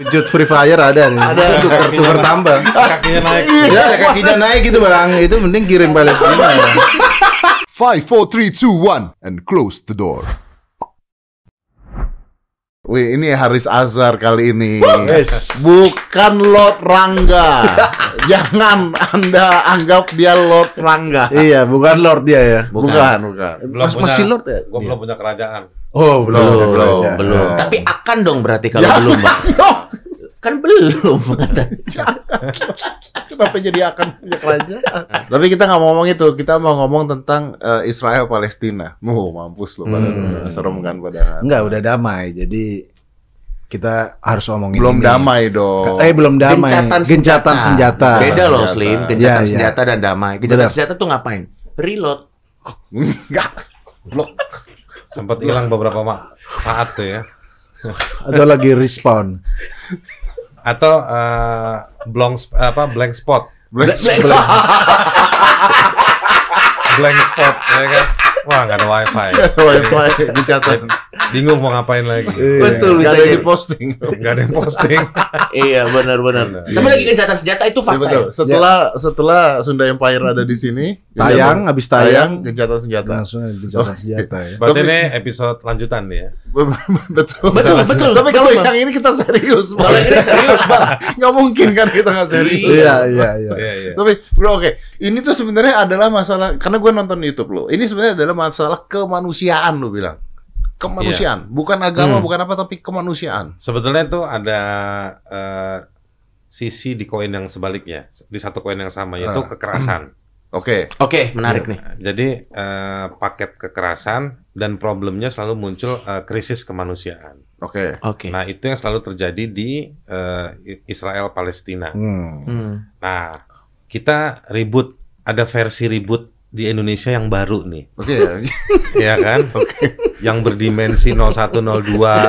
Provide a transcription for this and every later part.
Wujud Free Fire ada nih. Ada tukar tukar tambah. Kakinya naik. Ya kakinya naik gitu bang. Itu mending kirim Palestina. ya. Five, four, three, two, one, and close the door. Wih, ini Haris Azhar kali ini. Yes. Bukan Lord Rangga. Jangan Anda anggap dia Lord Rangga. Iya, bukan Lord dia ya. Bukan, bukan. Belum Mas- punya- masih Lord ya? Gua belum punya kerajaan. Oh, belum. Belum, belum, Ya. belum. Ya. Tapi akan dong berarti kalau Ya, belum, Bang. dong. Kan belum kata. Kenapa jadi akan punya kerajaan? Tapi kita nggak mau ngomong itu. Kita mau ngomong tentang eh, Israel Palestina. Mau mampus loh, Hmm. serem kan padahal. Enggak, udah damai. Jadi kita harus ngomongin Belum ini. damai dong. Eh, belum damai. Gencatan Gencatan senjata. Beda loh, Senjata. Slim. Gencatan Iya, iya. senjata dan damai. Gencatan Benar. senjata tuh ngapain? Reload. Enggak. Sempat hilang beberapa ma- saat tuh ya. Atau lagi respawn. Atau eh, blank sp- apa blank spot. Blank- Blank spot ya kan. Wah, nggak ada wifi. Wifi gencatan. Bingung mau ngapain lagi. Betul Nggak bisa ada jadi. di posting. Nggak ada yang posting. Iya, benar-benar. Benar. Tapi lagi gencatan senjata itu Iya fakta betul. ya. Setelah setelah Sunda Empire ada di sini, Tayang, habis tayang, gencatan senjata. langsung gencatan senjata ya. Berarti Tapi- ini episode lanjutan nih ya. betul. Betul, betul. Tapi kalau yang ini kita serius, Bang. Kalau ini serius, Bang. Nggak mungkin kan kita nggak serius. Iya, iya, iya. Iya, iya. Tapi bro oke, ini tuh sebenarnya adalah masalah karena gue nonton YouTube lo. Ini sebenarnya adalah masalah kemanusiaan lo bilang. Kemanusiaan, bukan agama, Hmm. bukan apa tapi kemanusiaan. Sebetulnya itu ada eh, sisi di koin yang sebaliknya. Di satu koin yang sama yaitu Ah. kekerasan. Oke. Oke, menarik nih. Jadi eh, paket kekerasan dan problemnya selalu muncul eh, krisis kemanusiaan. Oke. Oke. Nah itu yang selalu terjadi di eh, Israel Palestina. Hmm. Hmm. Nah kita ribut ada versi ribut di Indonesia yang baru nih, Oke. ya kan? Yang berdimensi 0102,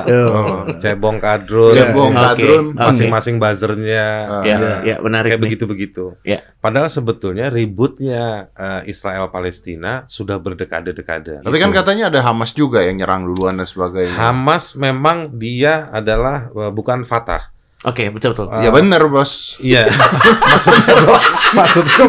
oh, cebong kadrun, Cebong Oke. kadrun. Oke. masing-masing buzzernya, Ah, Ya, Nah, ya menarik kayak begitu-begitu. Ya. Padahal sebetulnya ributnya eh, Israel Palestina sudah berdekade-dekade. Tapi kan Gitu. katanya ada Hamas juga yang nyerang duluan dan sebagainya. Hamas memang dia adalah eh, bukan Fatah. Oke, betul betul. Eh, Ya bener bos. Iya. maksudnya maksudnya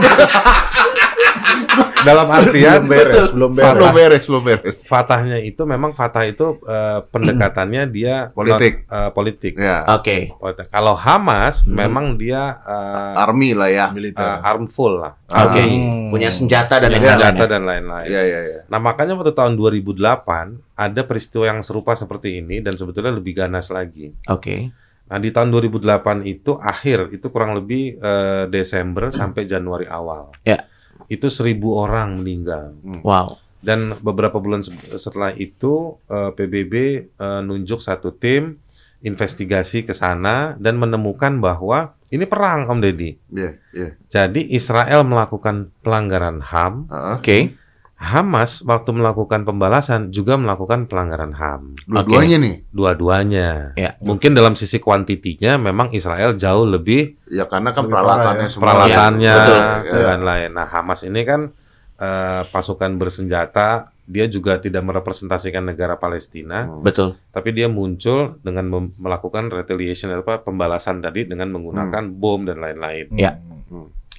dalam artian belum beres, belum beres. Belum beres, belum beres. Fatahnya itu memang Fatah itu eh, pendekatannya dia Politik. non- eh, politik. Ya. Oke. Politik. Kalau Hamas Hmm. memang dia eh, Army lah ya. Militer. eh, harmful lah. Oke. Hmm. Punya senjata dan lain-lain senjata ya. dan lain-lain. Iya, iya, iya. Nah makanya waktu tahun 2008 ada peristiwa yang serupa seperti ini dan sebetulnya lebih ganas lagi. Oke. Nah di tahun 2008 itu akhir itu kurang lebih eh, Desember sampai Januari awal. Ya. Itu seribu orang meninggal. Wow. Dan beberapa bulan se- setelah itu eh, PBB eh, nunjuk satu tim investigasi ke sana dan menemukan bahwa ini perang Om Deddy. Iya, iya. Jadi Israel melakukan pelanggaran HAM, Heeh. Oke. Hamas waktu melakukan pembalasan juga melakukan pelanggaran HAM. Dua-duanya nih. Dua-duanya. Ya. Mungkin dalam sisi kuantitinya memang Israel jauh lebih Ya karena kan peralatannya ya. semua. peralatannya betul. dan lain-lain. Nah, Hamas ini kan eh, pasukan bersenjata, dia juga tidak merepresentasikan negara Palestina, Hmm. Betul. tapi dia muncul dengan melakukan retaliation apa pembalasan tadi dengan menggunakan bom dan lain-lain. Ya.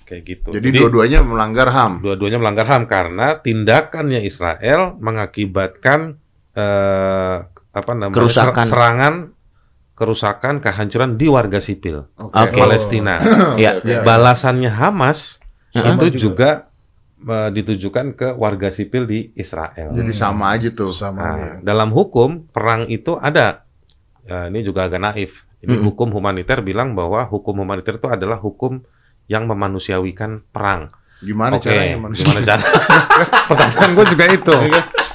Kayak gitu. Jadi, dua-duanya melanggar HAM. dua-duanya melanggar HAM karena tindakannya Israel mengakibatkan eh, apa namanya Kerusakan. ser- serangan, kerusakan, kehancuran di warga sipil. Oke. Palestina. Ya. Ya. Balasannya Hamas Sama itu juga, eh, ditujukan ke warga sipil di Israel. Jadi sama aja tuh. Sama Nah, ya. dalam hukum perang itu ada. Ya, ini juga agak naif. Ini Mm-mm. hukum humaniter bilang bahwa hukum humaniter itu adalah hukum yang memanusiawikan perang. Gimana Oke, caranya manusia? gimana cara? Pertanyaan gue juga itu.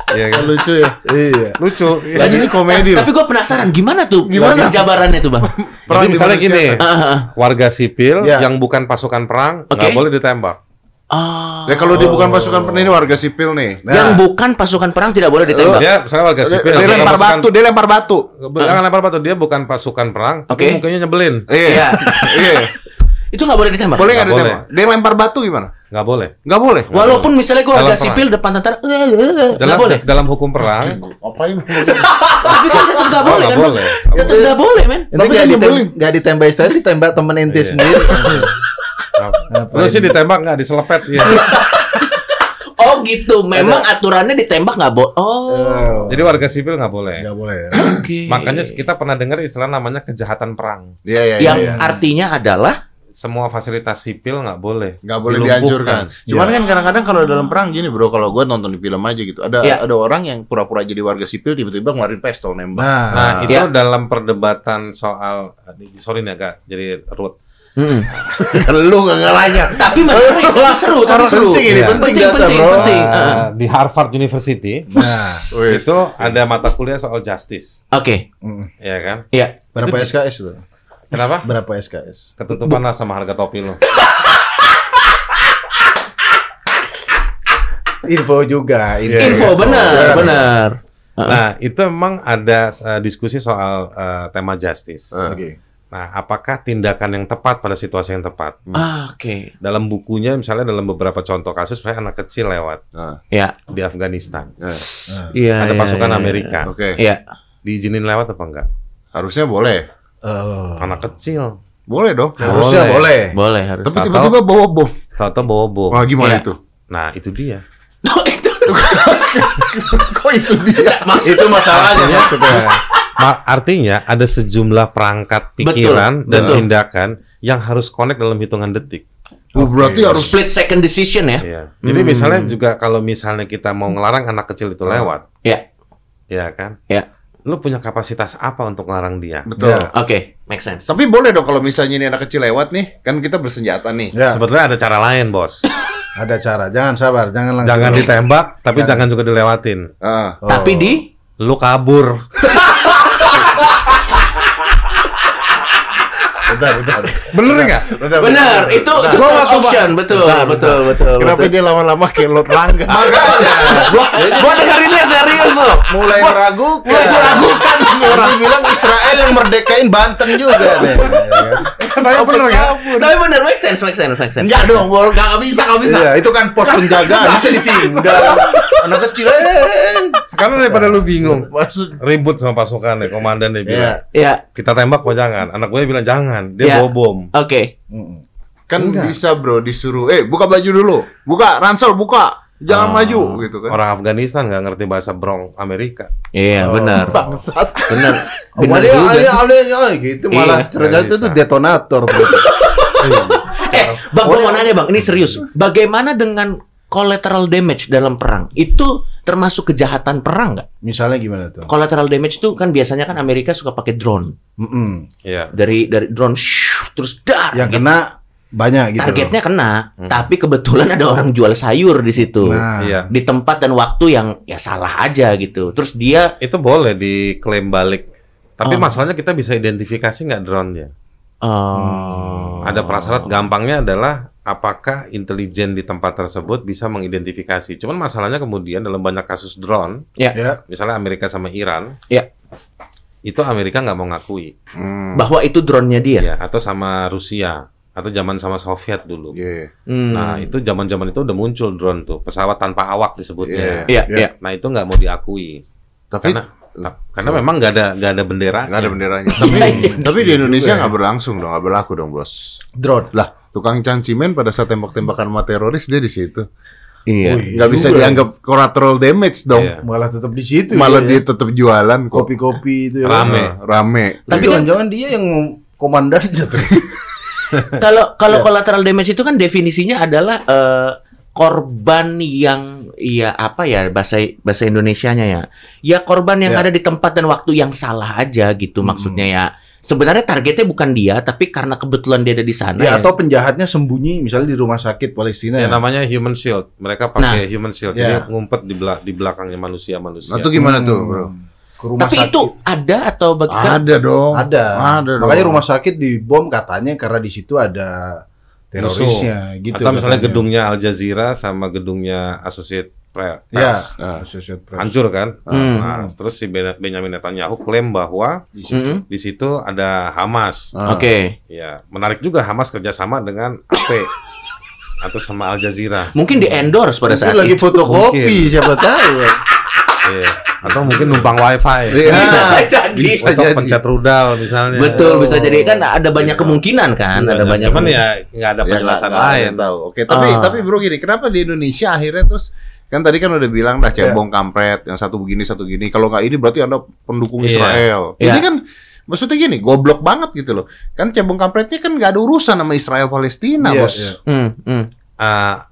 Iya kan? Lucu ya. Iya. Lucu. Lagi ini komedi loh. Tapi gue penasaran gimana tuh Gimana? jabarannya tuh bang? Jadi misalnya gini, warga sipil Ya. yang bukan pasukan perang nggak boleh ditembak. Ah. Ya kalau dia bukan pasukan perang ini warga sipil nih. Nah. Yang bukan pasukan perang tidak boleh ditembak. Dia misalnya warga Dia, sipil. dia bukan lempar pasukan- batu, dia lempar batu. Jangan lempar batu. Dia bukan pasukan perang, tapi Oke. mukanya nyebelin. Iya. Iya. Itu nggak boleh ditembak. Boleh nggak ditembak? Dia lempar batu gimana? nggak boleh. Nggak boleh. Walaupun misalnya gue warga perang. sipil depan tentara, eh, eh, eh, Dalam nggak boleh. dalam hukum perang Ngapain? Tapi kan tetap nggak boleh nggak kan? boleh. Tetap nggak boleh, men. Tapi nggak ditembak Israel, ditembak temen ente Iya. sendiri. Lu sih ditembak nggak diselepet ya. Oh gitu, memang aturannya ditembak nggak boleh. Oh, Oh. Jadi warga sipil nggak boleh. Nggak boleh ya. oke. Makanya kita pernah dengar istilah namanya kejahatan perang. Iya iya iya. yang iya. artinya adalah Semua fasilitas sipil nggak boleh. nggak boleh dianjurkan. Cuman Iya. kan kadang-kadang kalau dalam perang gini bro, kalau gue nonton di film aja gitu, ada Iya. ada orang yang pura-pura jadi warga sipil tiba-tiba ngeluarin pistol nembak. Nah, Nah, itu Ya. dalam perdebatan soal sorry nih agak jadi root. Mm-mm. Lu nggak ngalanya. tapi menarik, tapi seru, tapi seru. penting ini, Iya. penting Penting, data, penting, bro. penting. Uh, di Harvard University Nah, Wes. itu ada mata kuliah soal justice, Oke, mm. ya kan? ya. berapa SKS itu? Kenapa? Berapa SKS? Ketutupan lah sama harga topi lo. Info juga, info. Info benar, Iya. benar. Nah, itu memang ada uh, diskusi soal uh, tema justice. Eh, Oke. Nah, apakah tindakan yang tepat pada situasi yang tepat? Ah, Oke, Dalam bukunya, misalnya dalam beberapa contoh kasus, misalnya anak kecil lewat nah, ya, di Afghanistan, eh, Nah, iya. ada iya, pasukan iya, Amerika, Oke, Iya. diizinin lewat apa enggak? harusnya boleh. Oh. Anak kecil, Boleh dong. harusnya boleh. boleh harus. Tapi Tahu- tiba-tiba bawa bom. tahu-tahu bawa bom. Wah, gimana Iya. itu? Nah, itu dia. Oh, itu. Kok itu dia? Mas, Itu masalahnya maksudnya. Ma- artinya ada sejumlah perangkat Betul, pikiran dan betul. tindakan yang harus connect dalam hitungan detik. Oh, berarti Oke. harus split second decision ya? Iya. Jadi Hmm. misalnya juga kalau misalnya kita mau ngelarang anak kecil itu lewat, Ya, ya kan? ya. Lu punya kapasitas apa untuk ngelarang dia? betul. Ya. Oke, make sense. Tapi boleh dong kalau misalnya ini anak kecil lewat nih, kan kita bersenjata nih. Ya, Sebetulnya ada cara lain, bos. ada cara. Jangan sabar, jangan langsung. Jangan ditembak, tapi Jangan. jangan juga dilewatin. Ah, Oh. Tapi di Lu kabur. Bentar, bentar. Bener nggak? Bentar, benar, itu itu option, betul, Bentar, betul, betul, Kenapa betul. dia lama-lama kayak Lord Rangga? gua, gua dengerinnya serius loh. Mulai meragukan. Mulai meragukan orang. bilang Israel yang merdekain Banten juga deh. Tapi bener nggak? Tapi benar, make sense, make sense, make sense. Enggak dong, nggak bisa, nggak bisa. Iya, itu kan pos penjagaan bisa ditinggal. Anak kecil eh. Sekarang daripada lu bingung, ribut sama pasukan ya, komandan dia bilang, Iya. Ya, kita tembak apa jangan? Anak gue bilang jangan, dia Iya. bawa bom. oke. Mm. kan Enggak. bisa bro disuruh, eh buka baju dulu, buka ransel buka, jangan Oh. maju gitu kan. Orang Afghanistan nggak ngerti bahasa Bronx Amerika. Iya, Oh. benar. Bangsat. Benar. Oh, Benar juga ada sih. ada gitu malah Iya. ternyata itu detonator. Eh, Bang, gua mau nanya, Bang. Ini serius. Bagaimana dengan collateral damage dalam perang? Itu termasuk kejahatan perang nggak? Misalnya gimana tuh? Collateral damage itu kan biasanya kan Amerika suka pakai drone. Mm-mm. Iya. Dari dari drone shoo, terus dar. Yang gitu. kena banyak gitu. Targetnya kena, Hmm. tapi kebetulan ada orang jual sayur di situ. Nah, Iya. Di tempat dan waktu yang ya salah aja gitu. Terus dia Itu boleh diklaim balik. Tapi Oh. masalahnya kita bisa identifikasi nggak drone-nya. oh, Ada prasyarat gampangnya adalah apakah intelijen di tempat tersebut bisa mengidentifikasi. Cuman masalahnya kemudian dalam banyak kasus drone, ya. misalnya Amerika sama Iran, Ya. itu Amerika nggak mau ngakui, Hmm. bahwa itu drone-nya dia. ya, atau sama Rusia, atau zaman sama Soviet dulu. Iya. Hmm. Nah itu zaman-zaman itu udah muncul drone tuh, pesawat tanpa awak disebutnya. Iya, Ya. iya. Nah itu nggak mau diakui, Tapi karena karena memang nggak ada nggak ada bendera. nggak ada benderanya. Tapi tapi di Indonesia nggak berlangsung dong, nggak berlaku dong bos. Drone. Lah, tukang cancimen pada saat tembak-tembakan sama teroris dia di situ. Iya. Nggak bisa juga. dianggap collateral damage dong. Iya. Malah tetap di situ. Malah ya. dia tetap jualan kopi-kopi itu ya. Rame. Nah, rame. Tapi kan- jangan-jangan dia yang komandan jatuh. Kalau kalau Ya. collateral damage itu kan definisinya adalah eh, korban yang ya apa ya bahasa bahasa Indonesianya ya. Ya korban yang Ya. ada di tempat dan waktu yang salah aja gitu Hmm. maksudnya ya. Sebenarnya targetnya bukan dia tapi karena kebetulan dia ada di sana ya ya. atau penjahatnya sembunyi misalnya di rumah sakit Palestina Ya, ya. namanya human shield. Mereka pakai human shield. Ya. Jadi ngumpet di, bela- di belakangnya manusia-manusia. Nah, itu gimana tuh, Hmm. bro? Ke rumah Tapi sakit. itu ada atau bagaimana? Ada dong. ada. Ada dong. Makanya rumah sakit dibom katanya karena di situ ada terorisnya gitu. Atau misalnya katanya. gedungnya Al Jazeera sama gedungnya Associated Press. Ya, Nah. Associated Press. Hancur kan? Hmm. Nah, terus si Ben- Benjamin Netanyahu klaim bahwa Di situ. Mm-mm. di situ ada Hamas. Ah. Oke. Ya, menarik juga Hamas kerjasama dengan AP. atau sama Al Jazeera. Mungkin di endorse pada Mungkin saat lagi itu. fotokopi, Mungkin. siapa tahu. Iya. Atau mungkin numpang wifi. Iya. Bisa jadi. Bisa Untuk jadi. pencet rudal misalnya. Betul, bisa jadi kan ada banyak kemungkinan kan, ada banyak. Cuman kemungkinan. ya nggak ada Ya, penjelasan ada lain. tahu. Oke, tapi Ah. tapi bro gini, kenapa di Indonesia akhirnya terus kan tadi kan udah bilang dah cebong kampret, yang satu begini satu gini. Kalau nggak ini berarti anda pendukung Iya. Israel. Iya. Ini kan maksudnya gini, goblok banget gitu loh. Kan cebong kampretnya kan nggak ada urusan sama Israel Palestina, Iya, bos. iya. Hmm, hmm. Ah,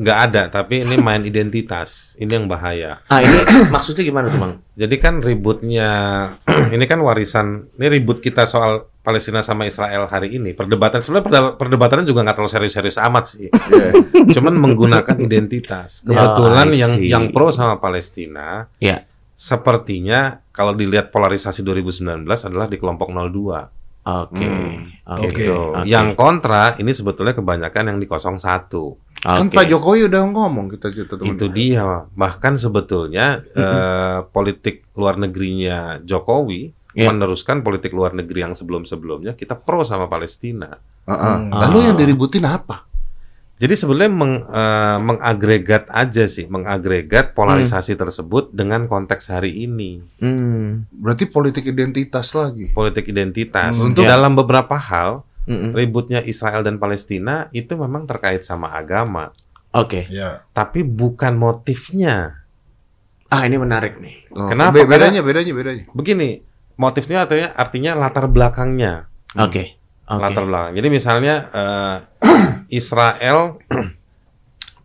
nggak ada, tapi ini main identitas. Ini yang bahaya. Ah ini maksudnya gimana tuh bang? Jadi kan ributnya, ini kan warisan, ini ribut kita soal Palestina sama Israel hari ini. Perdebatan sebenarnya perdebatannya juga nggak terlalu serius-serius amat sih. Iya. Cuman menggunakan identitas. Oh, Kebetulan I yang yang pro sama Palestina, Ya. sepertinya kalau dilihat polarisasi 2019 adalah di kelompok 02. Oke, Hmm, oke, gitu. oke. Yang kontra ini sebetulnya kebanyakan yang di 01. Kan Oke. Pak Jokowi udah ngomong kita kita teman. Itu dia. Bahkan sebetulnya eh, politik luar negerinya Jokowi Ya. meneruskan politik luar negeri yang sebelum-sebelumnya kita pro sama Palestina. Heeh. Hmm. Lalu yang Ah. diributin apa? Jadi sebenarnya meng, eh, mengagregat aja sih, mengagregat polarisasi tersebut dengan konteks hari ini, Hmm, Berarti politik identitas lagi. politik identitas. Hmm. Untuk Ya. dalam beberapa hal, mm-mm. ributnya Israel dan Palestina itu memang terkait sama agama, Oke. Ya. tapi bukan motifnya. Ah ini menarik nih. Oh, Kenapa? be- bedanya, bedanya, bedanya. Begini, motifnya artinya artinya latar belakangnya. Oke. Oke. latar belakang. Jadi misalnya eh, Israel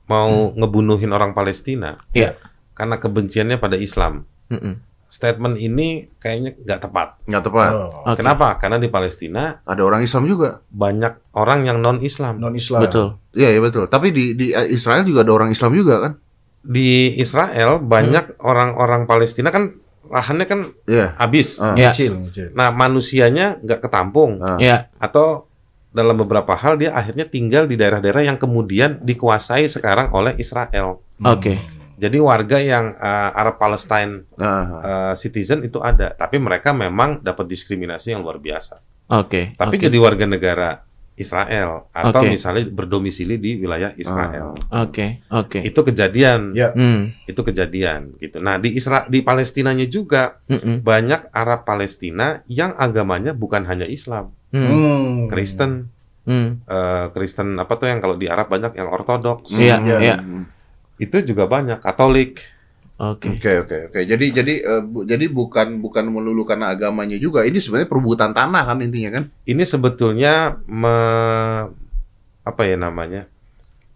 mau ngebunuhin orang Palestina Iya. karena kebenciannya pada Islam. Mm-mm. Statement ini kayaknya nggak tepat. Nggak tepat. Oh, Oke. Kenapa? Karena di Palestina Ada orang Islam juga. banyak orang yang non Islam. non Islam. Betul. Iya, iya betul. Tapi di di eh, Israel juga ada orang Islam juga kan? Di Israel banyak orang-orang Palestina kan lahannya kan Iya. habis. Ah. Ya. Kecil, kecil. Nah manusianya nggak ketampung Ah. Ya. atau dalam beberapa hal dia akhirnya tinggal di daerah-daerah yang kemudian dikuasai sekarang oleh Israel. Oke. Jadi warga yang uh, Arab Palestine Ah. uh, citizen itu ada, tapi mereka memang dapat diskriminasi yang luar biasa. Oke. Tapi oke. jadi warga negara Israel atau Oke. misalnya berdomisili di wilayah Israel. Oke. Oke. Itu kejadian, Ya. Hmm. itu kejadian gitu. Nah, di Isra di Palestinanya juga Mm-mm. banyak Arab Palestina yang agamanya bukan hanya Islam. Hmm. Kristen, Hmm. eh, Kristen apa tuh yang kalau di Arab banyak yang Ortodoks. Iya, Hmm. iya. Itu juga banyak Katolik. Oke. Oke oke oke. Jadi jadi bu- jadi bukan bukan melulu karena agamanya juga. Ini sebenarnya perebutan tanah kan intinya kan? ini sebetulnya me- apa ya namanya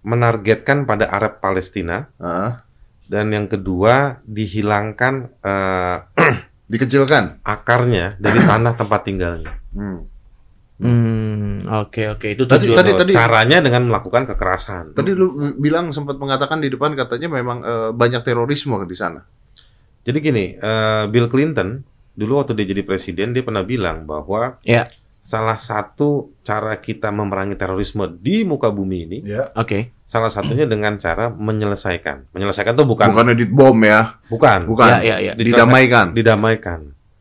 menargetkan pada Arab Palestina Ah. dan yang kedua dihilangkan eh, Dikecilkan. akarnya dari tanah tempat tinggalnya. Hmm. Hmm. Oke. Oke. Itu Tadi- tujuan. tadi- tadi- Caranya dengan melakukan kekerasan. Tadi lu bilang sempat mengatakan di depan katanya memang eh, banyak terorisme di sana. Jadi gini, eh, Bill Clinton dulu waktu dia jadi presiden dia pernah bilang bahwa Ya. salah satu cara kita memerangi terorisme di muka bumi ini Ya. Oke. salah satunya dengan cara menyelesaikan. Menyelesaikan itu bukan Bukan edit bom ya. bukan, Bukan. Ya. Ya. Ya. Didamaikan. didamaikan.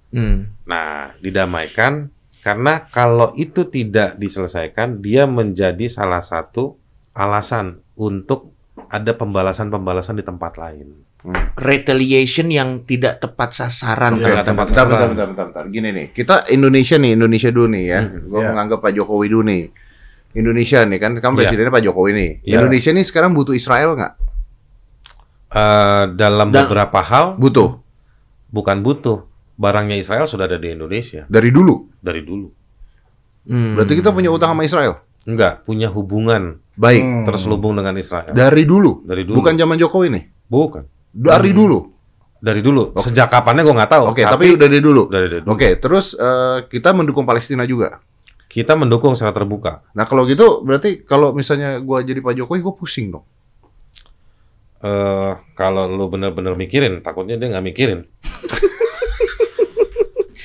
Hmm. Nah, didamaikan karena kalau itu tidak diselesaikan, dia menjadi salah satu alasan untuk ada pembalasan-pembalasan di tempat lain. Retaliation yang tidak tepat sasaran. Bentar, tepat bentar, bentar, sasaran. bentar, bentar, bentar. Gini nih, kita Indonesia nih, Indonesia dulu nih ya. Hmm, Gua ya. menganggap Pak Jokowi dulu nih. Indonesia nih kan, kan Iya. presidennya Pak Jokowi nih. Iya. Indonesia nih sekarang butuh Israel nggak? Eh, dalam Dan- beberapa hal Butuh bukan butuh, barangnya Israel sudah ada di Indonesia dari dulu. dari dulu. Hmm. Berarti kita punya utang sama Israel. Enggak, punya hubungan Baik, Hmm. terselubung dengan Israel. dari dulu. Dari dulu. Bukan zaman Jokowi nih. Bukan. Dari Hmm. dulu. Dari dulu. Oke. Sejak kapannya gue nggak tahu. Oke, tapi, udah dari dulu. dari dulu. Oke, terus eh, kita mendukung Palestina juga. Kita mendukung secara terbuka. Nah kalau gitu berarti kalau misalnya gua jadi Pak Jokowi, gua pusing dong. eh kalau lu bener-bener mikirin, takutnya dia nggak mikirin.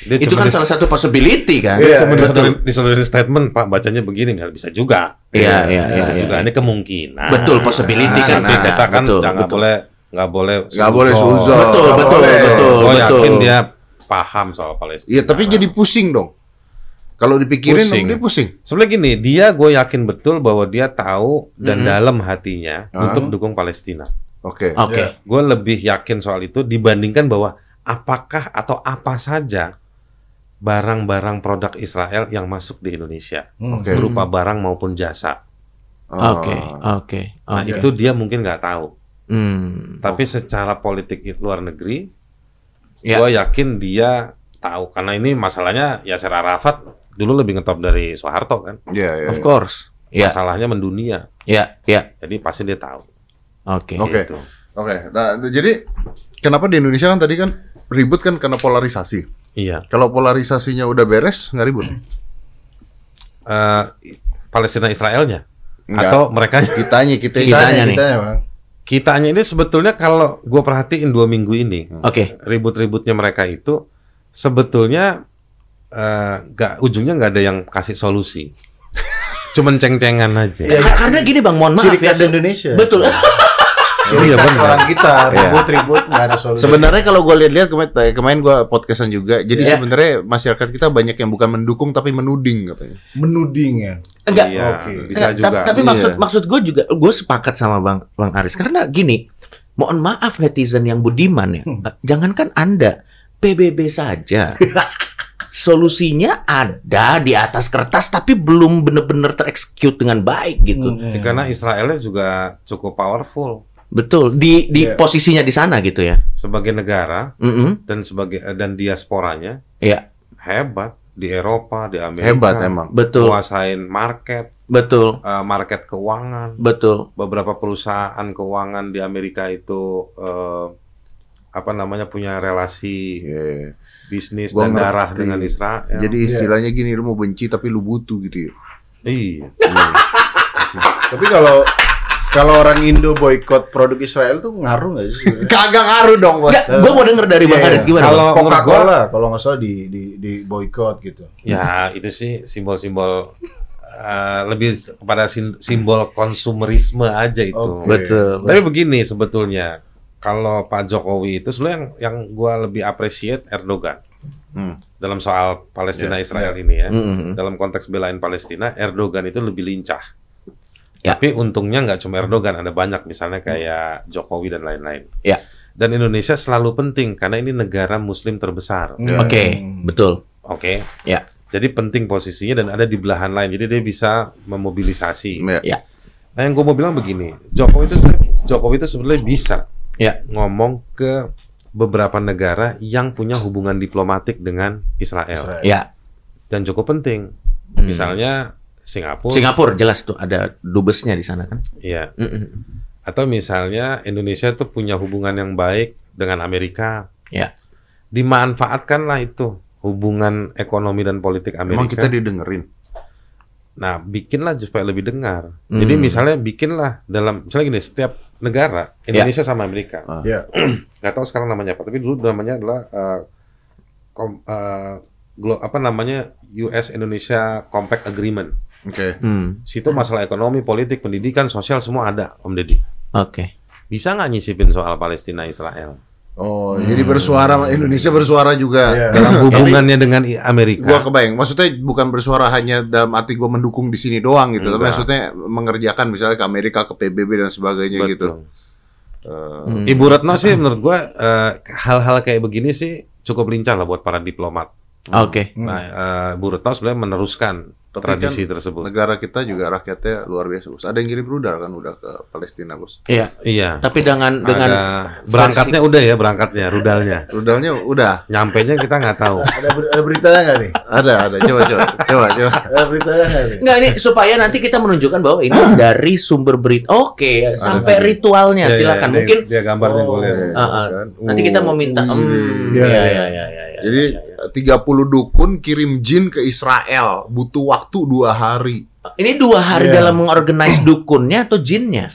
dia Itu kan salah satu possibility kan. Iya, cuma iya. disodorin, disodorin statement, Pak, bacanya begini nggak bisa juga. Iya, iya, bisa iya, juga. iya. Ini kemungkinan. Betul, possibility Nah, kan nah, kita kan betul, jangan betul. boleh nggak boleh Nggak boleh suzon. Betul, Nggak betul, boleh. betul, Gue betul. yakin dia paham soal Palestina. Iya, tapi jadi pusing dong. Kalau dipikirin Pusing. dia pusing. Sebenarnya gini, dia gue yakin betul bahwa dia tahu dan Mhm. dalam hatinya Ah. untuk dukung Palestina. Oke. Oke. Gue lebih yakin soal itu dibandingkan bahwa apakah atau apa saja barang-barang produk Israel yang masuk di Indonesia Oke. berupa barang maupun jasa. Oh. Oke, oke. Nah oke. itu dia mungkin nggak tahu. Hmm. Tapi secara politik luar negeri, Ya. gue yakin dia tahu karena ini masalahnya Yasser Arafat dulu lebih ngetop dari Soeharto kan. Iya, iya. Of course. Ya, Masalahnya mendunia, ya, ya. jadi pasti dia tahu. Oke. Oke. Gitu. Oke. Nah, jadi kenapa di Indonesia kan tadi kan ribut kan karena polarisasi. Iya. Kalau polarisasinya udah beres, nggak ribut. Eh, Palestina Israelnya Nggak. atau mereka Kitanya, kita Kitanya nih. Kita ya, Bang. kitanya ini sebetulnya kalau gue perhatiin dua minggu ini Oke. ribut-ributnya mereka itu sebetulnya eh, nggak ujungnya nggak ada yang kasih solusi cuman ceng-cengan aja Ka- Karena gini Bang, mohon maaf Ciri ya. khas Indonesia. Betul. Iya, benar. orang kita Iya. ribut-ribut nggak ada solusi. Sebenarnya kalau gue lihat-lihat kemarin, kemarin gue podcastan juga. Jadi Iya. sebenarnya masyarakat kita banyak yang bukan mendukung tapi menuding katanya. menuding ya. Enggak. Iya, Oke. bisa Enggak, juga ta- Tapi Iya. maksud maksud gue juga gue sepakat sama Bang Bang Aris karena gini, mohon maaf netizen yang budiman ya. Hmm. Jangankan Anda PBB saja. Solusinya ada di atas kertas tapi belum benar-benar tereksekut dengan baik gitu. Hmm. Ya, karena Israelnya juga cukup powerful Betul. Di di Iya. posisinya di sana gitu ya. sebagai negara Mm-mm. dan sebagai eh, dan diasporanya Iya, hebat di Eropa di Amerika Hebat emang. betul. menguasain market Betul. eh, market keuangan Betul. beberapa perusahaan keuangan di Amerika itu eh, apa namanya punya relasi Iya. bisnis Gua dan darah ngerti. dengan Israel. Jadi istilahnya gini, lu mau benci tapi lu butuh gitu ya. iya. Tapi kalau kalau orang Indo boykot produk Israel tuh ngaruh nggak sih? Kagak ngaruh dong, Bos. Gue mau denger dari Bang Iya, Aris iya. gimana? Kalau gua- Coca-Cola kalau nggak salah di di di boykot gitu. Ya itu sih simbol-simbol eh, lebih kepada sim- simbol konsumerisme aja itu. Oke. Betul. Tapi begini sebetulnya kalau Pak Jokowi itu sebenarnya yang yang gua lebih appreciate Erdogan Hmm. dalam soal Palestina Ya, Israel ini ya. Mm-mm. Dalam konteks belain Palestina, Erdogan itu lebih lincah. Ya. Tapi untungnya nggak cuma Erdogan, ada banyak misalnya kayak Jokowi dan lain-lain. Ya. Dan Indonesia selalu penting karena ini negara Muslim terbesar. Hmm. Oke, betul. Oke. Ya. Jadi penting posisinya dan ada di belahan lain. Jadi dia bisa memobilisasi. Ya. Nah, yang gue mau bilang begini, Jokowi itu Jokowi itu sebenarnya bisa Ya. ngomong ke beberapa negara yang punya hubungan diplomatik dengan Israel, Israel. Ya. dan cukup penting. Hmm. Misalnya Singapura, Singapura jelas tuh ada dubesnya di sana kan. ya. Mm-mm. Atau misalnya Indonesia tuh punya hubungan yang baik dengan Amerika. Ya. Dimanfaatkanlah itu hubungan ekonomi dan politik Amerika. Emang kita didengerin. Nah, bikinlah supaya lebih dengar. Hmm. Jadi misalnya bikinlah dalam misalnya gini, setiap negara Indonesia sama Amerika. Ah. Ya. Nggak tahu sekarang namanya apa, tapi dulu namanya adalah eh, kom- eh, glo- apa namanya US Indonesia Compact Agreement. Oke. Hmm. Situ masalah ekonomi, politik, pendidikan, sosial semua ada, Om Deddy. Oke. Bisa nggak nyisipin soal Palestina Israel Oh, jadi bersuara Indonesia bersuara juga. Iya. dalam hubungannya dengan i- Gua Amerika? kebayang. Maksudnya bukan bersuara hanya dalam arti gua mendukung di sini doang gitu, tapi Enggak. maksudnya mengerjakan misalnya ke Amerika, ke PBB dan sebagainya gitu. Betul. Eh, Hmm. Ibu Retno sih menurut gua eh, hal-hal kayak begini sih cukup lincah lah buat para diplomat. Oke. Hmm. Nah, eh, Bu Retno sebenarnya meneruskan Tapi tradisi kan tersebut. negara kita juga rakyatnya luar biasa, Bos. Ada yang kirim rudal kan udah ke Palestina, Bos. Iya. Iya. Tapi dengan dengan Ada berangkatnya udah ya berangkatnya rudalnya. Rudalnya udah. Nyampainya kita nggak tahu. Ada, ber- ada beritanya nggak nih? Ada, ada. Coba, coba. Coba, coba. Ada beritanya nggak nih? Enggak ini supaya nanti kita menunjukkan bahwa ini dari sumber berita. Oke, sampai ada. ritualnya Iya, silakan. iya, Mungkin dia, dia gambarnya Oh. boleh. Ah, ah. Kan? nanti kita mau minta hmm, iya, ya, iya. ya, ya, ya, ya. Jadi 30 dukun kirim jin ke Israel, butuh waktu dua hari. ini dua hari Iya. dalam mengorganize dukunnya atau jinnya?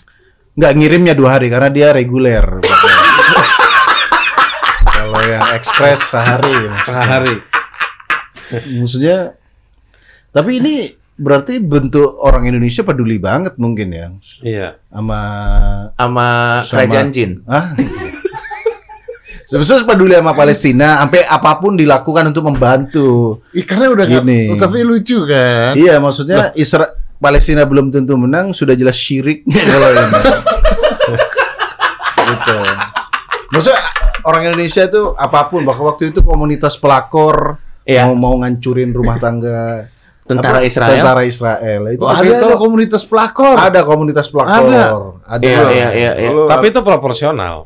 Nggak ngirimnya dua hari karena dia reguler. Kalau yang ekspres sehari. Setengah hari. Maksudnya, tapi ini berarti bentuk orang Indonesia peduli banget mungkin ya Iya. sama Sama Sama- kerajaan jin. ah Sebesar peduli sama Palestina, sampai apa pun dilakukan untuk membantu. Ih, karena udah Gini. tapi lucu kan. Iya, maksudnya Isra Palestina belum tentu menang, sudah jelas syirik kalau ini. gitu. Maksudnya orang Indonesia itu apa pun, bahkan waktu itu komunitas pelakor Iya. mau mau ngancurin rumah tangga Tentara apa? Israel? Tentara Israel itu Oh, ada, waktu itu ada komunitas pelakor. ada komunitas pelakor. Ada. Ada. Iya, iya, iya, iya. Tapi itu proporsional.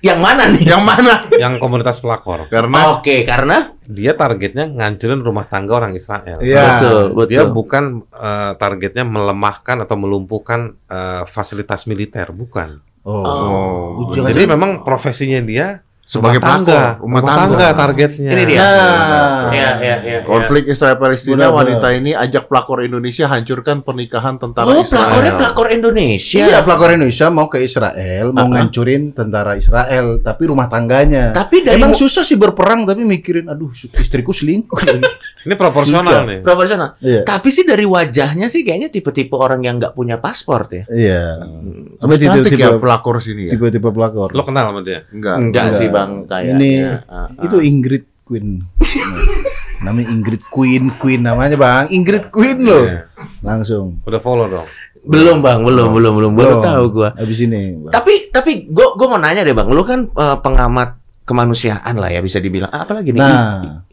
Yang mana nih? Yang mana? yang komunitas pelakor. Karena Oke, karena Dia targetnya ngancurin rumah tangga orang Israel. Iya. betul, betul. Dia bukan eh, targetnya melemahkan atau melumpuhkan eh, fasilitas militer, bukan. Oh. Oh. Jadi memang profesinya dia Sebagai rumah tangga, pelakor, rumah tangga. targetnya. Ini dia. Nah. Iya, iya, iya. konflik Israel Palestina wanita ini ajak pelakor Indonesia hancurkan pernikahan tentara Oh, Israel. pelakornya pelakor Indonesia. Iya, pelakor Indonesia mau ke Israel, mau Uh-uh. ngancurin tentara Israel, tapi rumah tangganya. Tapi dari Emang susah sih berperang, tapi mikirin, aduh istriku selingkuh. Ini proporsional nih. proporsional. Iya. Tapi sih dari wajahnya sih kayaknya tipe-tipe orang yang nggak punya paspor ya. Iya. Tapi Tapi cantik tipe, ya pelakor sini ya. tipe, pelakor. Lo kenal sama dia? Enggak. Enggak enggak. sih bang kayaknya. Ini Ah, ah. itu Ingrid Queen. namanya Ingrid Queen, Queen namanya bang, Ingrid Queen loh. Iya. Langsung. Udah follow dong. belum bang, belum, belum, belum, baru Belum. tahu gua. Habis ini. Bang. Tapi tapi gue gue mau nanya deh bang, lu kan eh, pengamat kemanusiaan lah ya bisa dibilang. Ah, Apalagi nih? Nah,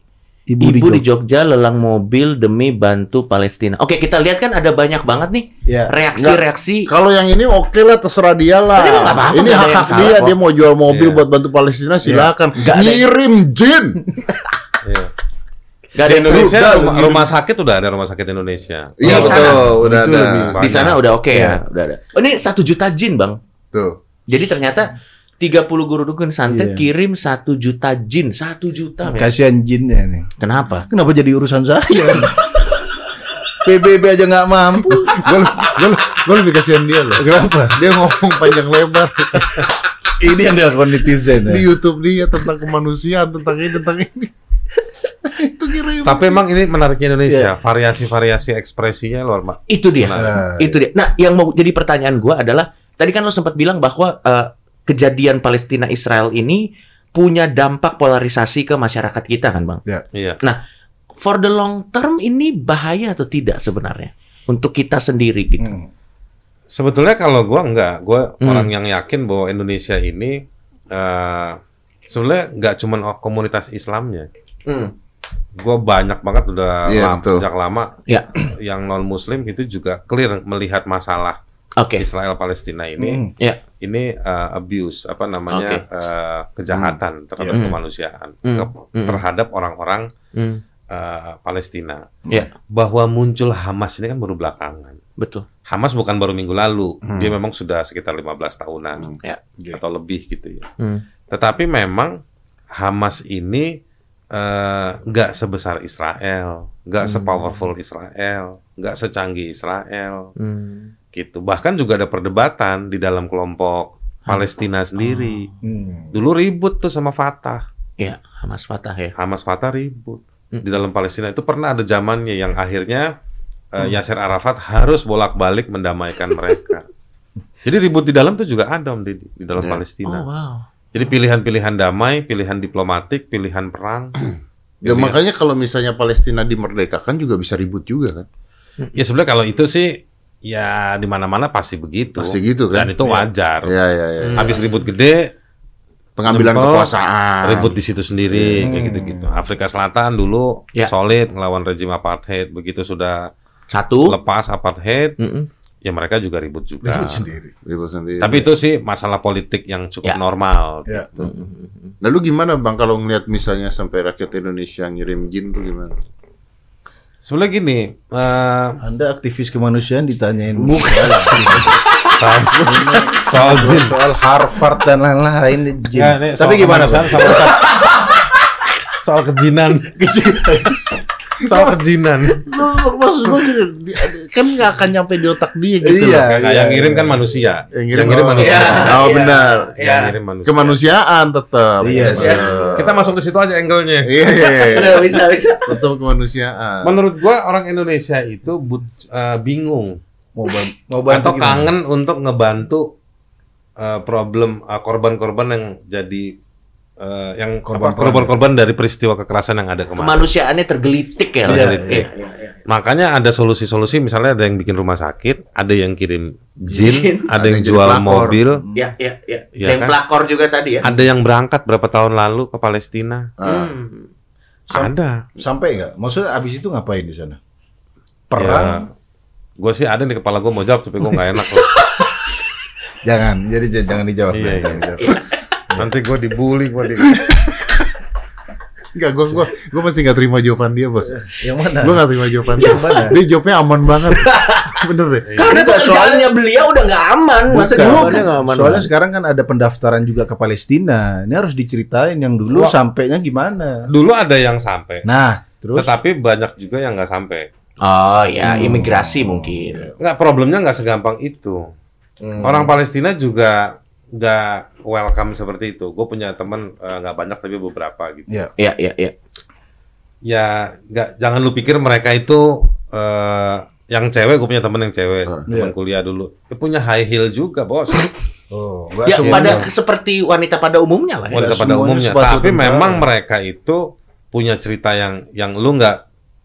ibu, Ibu di di Jogja lelang mobil demi bantu Palestina. Oke, kita lihat kan ada banyak banget nih Ya. reaksi-reaksi. Kalau yang ini oke lah terserah dia lah. Tapi nggak apa-apa, ini hak hak dia, kok. dia mau jual mobil Iya. buat bantu Palestina silakan. Nggak ada- Ngirim jin. Iya. Gak ada Indonesia Udah, rumah, rumah sakit udah ada rumah sakit Indonesia. Iya Di sana. betul, udah ada. di sana udah oke Iya. ya, udah ada. Oh, ini satu juta jin bang. Tuh. Jadi ternyata 30 guru dukun santet Iya. kirim satu juta jin, satu juta. Kasihan jinnya nih. Kenapa? Kenapa jadi urusan saya? PBB aja nggak mampu. Gue gue gue lebih kasihan dia loh. Kenapa? Dia ngomong panjang lebar Ini yang dilakukan netizen di ya. YouTube dia tentang kemanusiaan, tentang ini, tentang ini. Itu kirim. Tapi emang ini menariknya Indonesia, variasi-variasi ekspresinya luar biasa. Itu dia. Nah, Itu dia. Nah, yang mau jadi pertanyaan gua adalah tadi kan lo sempat bilang bahwa eh, kejadian Palestina Israel ini punya dampak polarisasi ke masyarakat kita kan, Bang? Iya. For the long term ini bahaya atau tidak sebenarnya untuk kita sendiri gitu. Hmm. Sebetulnya kalau gua enggak, gua Hmm. orang yang yakin bahwa Indonesia ini eh sebenarnya nggak cuma komunitas Islamnya. Hmm. Gua banyak banget udah Iya, lama- betul. sejak lama Ya. yang non Muslim itu juga clear melihat masalah Oke. Israel Palestina ini Hmm. Ya. Ini eh, abuse apa namanya eh, kejahatan terhadap Hmm. kemanusiaan Hmm. ke- Hmm. terhadap orang-orang Hmm. eh, Palestina. Ya. Bahwa muncul Hamas ini kan baru belakangan. Betul. Hamas bukan baru minggu lalu, Hmm. dia memang sudah sekitar 15 tahunan Ya. atau lebih gitu ya. Hmm. Tetapi memang Hamas ini nggak sebesar Israel, nggak Hmm. sepowerful Israel, nggak secanggih Israel, Hmm. Gitu. Bahkan juga ada perdebatan di dalam kelompok Palestina sendiri. Hmm. Dulu ribut tuh sama Fatah, Ya, Hamas Fatah ya. Hamas Fatah ribut Hmm. di dalam Palestina itu pernah ada zamannya yang akhirnya Hmm. Yasser Arafat harus bolak-balik mendamaikan mereka. Jadi ribut di dalam tuh juga ada Om Didi di dalam Ya. Palestina. Oh, wow. Jadi pilihan-pilihan damai, pilihan diplomatik, pilihan perang. Ya Gitu makanya kalau misalnya Palestina dimerdekakan juga bisa ribut juga kan. Ya sebenarnya kalau itu sih ya di mana-mana pasti begitu. Pasti gitu kan. Dan itu wajar. Ya ya ya. Hmm. Habis ribut gede, Pengambilan Nyempel, kekuasaan. ribut di situ sendiri Hmm. kayak gitu-gitu. Afrika Selatan dulu Ya. solid ngelawan rejim apartheid, begitu sudah Satu. lepas apartheid, Mm-mm. ya mereka juga ribut juga. Ribut sendiri. Ribut sendiri. Tapi itu sih masalah politik yang cukup Ya. normal. Ya. Mm-mm. Lalu gimana bang kalau ngelihat misalnya sampai rakyat Indonesia ngirim jin tuh gimana? Sebenarnya gini, eh, Anda aktivis kemanusiaan ditanyain. Soal jin. soal Harvard dan lain-lain jin. Ya, Tapi soal gimana sama kita- soal kejinan, soal kejinan. Maksud gue gini, kan nggak akan nyampe di otak dia gitu. Iya. loh. Nah, yang ngirim kan manusia. Yang ngirim, ngirim oh, manusia. Iya. Oh Iya. benar. Iya. Yang ngirim manusia. Kemanusiaan tetap. Iya, iya. Kita masuk ke situ aja angle-nya. Iya iya iya. Bisa bisa. Tetap kemanusiaan. Menurut gua orang Indonesia itu but- eh, bingung Mau ban- mau bantu atau gimana? kangen untuk ngebantu eh, problem eh, korban-korban yang jadi eh, yang korban-korban dari peristiwa kekerasan yang ada kemarin. Kemanusiaannya tergelitik ya. Iya, Iya, iya. iya, iya. Makanya ada solusi-solusi misalnya ada yang bikin rumah sakit, ada yang kirim Jin, jin, ada ada yang yang jual pelakor. mobil, Ya, ya, ya. Iya yang kan? pelakor juga tadi ya. ada yang berangkat berapa tahun lalu ke Palestina. Ah. Hmm. Sam- Ada. Sampai nggak? Maksudnya abis itu ngapain di sana? Perang? gue sih ada di kepala gue mau jawab tapi gue nggak enak loh. Jangan, jadi jangan dijawab. Iya, jangan iya. Nanti gue dibully gue di. Enggak, gua gua gua masih nggak terima jawaban dia, Bos. Yang mana? Gua nggak terima jawaban dia. Mana? Dia jawabnya aman banget. Bener deh. Karena Enggak, pekerjaannya beliau udah nggak aman. Masa jawabannya nggak aman? Soalnya sekarang kan ada pendaftaran juga ke Palestina. Ini harus diceritain yang dulu Wah. sampainya gimana. Dulu ada yang sampai, Nah, terus tetapi banyak juga yang nggak sampai. Oh ya, Hmm. imigrasi mungkin. Nggak problemnya nggak segampang itu. Hmm. Orang Palestina juga nggak welcome seperti itu. Gue punya teman eh, nggak banyak tapi beberapa gitu. Ya. Ya, ya, ya. Ya nggak jangan lu pikir mereka itu eh, yang cewek. Gue punya teman yang cewek, Ah. teman Iya. kuliah dulu. Dia punya high heel juga bos. Oh, nggak Ya pada seperti wanita pada umumnya lah ya. Wanita pada umumnya. Tapi tentara. memang mereka itu punya cerita yang yang lu nggak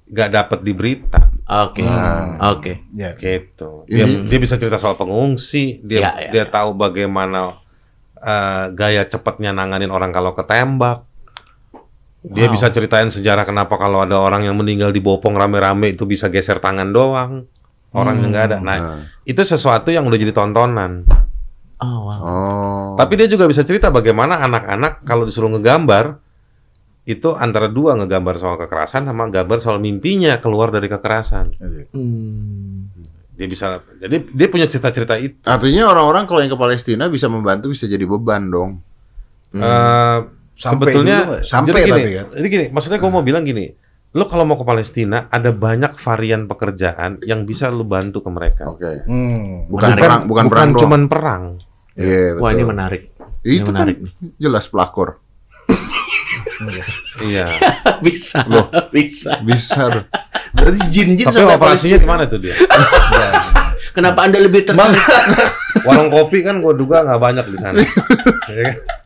nggak dapet di berita. Oke. Hmm. Oke. Ya. gitu. Dia Ini- dia bisa cerita soal pengungsi, dia Ya, ya, dia ya. tahu bagaimana eh, gaya cepatnya nanganin orang kalau ketembak. Dia Wow. bisa ceritain sejarah kenapa kalau ada orang yang meninggal di bopong rame-rame itu bisa geser tangan doang. Orang yang nggak ada. Nah, Nah. itu sesuatu yang udah jadi tontonan. Oh, wow. Oh. Tapi dia juga bisa cerita bagaimana anak-anak kalau disuruh ngegambar itu antara dua ngegambar soal kekerasan sama gambar soal mimpinya keluar dari kekerasan. Hmm. Dia bisa jadi dia punya cerita-cerita itu. Artinya orang-orang kalau yang ke Palestina bisa membantu bisa jadi beban dong. Hmm. Eh, Sampai sebetulnya dulu nggak? Sampai jadi gini, tapi kan? jadi gini, maksudnya gue mau bilang gini, lo kalau mau ke Palestina ada banyak varian pekerjaan yang bisa lo bantu ke mereka. Oke. Hmm. Bukan Menarik. perang, bukan, perang doang. cuman perang. Iya, Wah, betul. ini menarik. Itu ini kan menarik. jelas pelakor. Iya. bisa. Loh. bisa. Bisa. Berarti jin-jin Tapi sampai operasinya di mana tuh dia? Kenapa Anda lebih tertarik? Warung kopi kan gue duga nggak banyak di sana.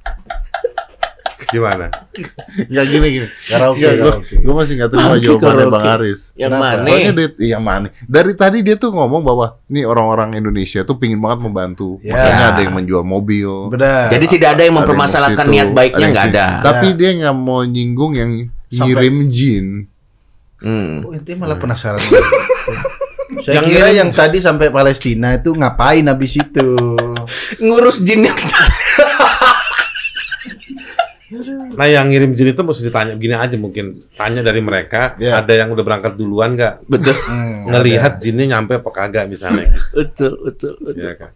Iya? Gimana? Enggak gini gini. Karaoke, gua, karaoke. gua masih nggak terima Karaoke, jawabannya. Bang Aris. Yang mana? Soalnya dia, yang mana? Dari tadi dia tuh ngomong bahwa nih orang-orang Indonesia tuh pingin banget membantu. Ya. Makanya ada yang menjual mobil. Benar. Jadi tidak ada yang ada mempermasalahkan yang niat baiknya yang nggak ada. Tapi dia nggak mau nyinggung yang Sampai- ngirim jin. Hmm. Oh, intinya malah penasaran. Saya Yang kira yang tadi sampai Palestina itu ngapain habis itu? Ngurus jinnya. Nah yang ngirim jin itu mesti ditanya begini aja mungkin tanya dari mereka Iya. ada yang udah berangkat duluan nggak betul. Hmm, ngelihat jinnya nyampe apa kagak misalnya. Betul, betul, betul. Iya kan?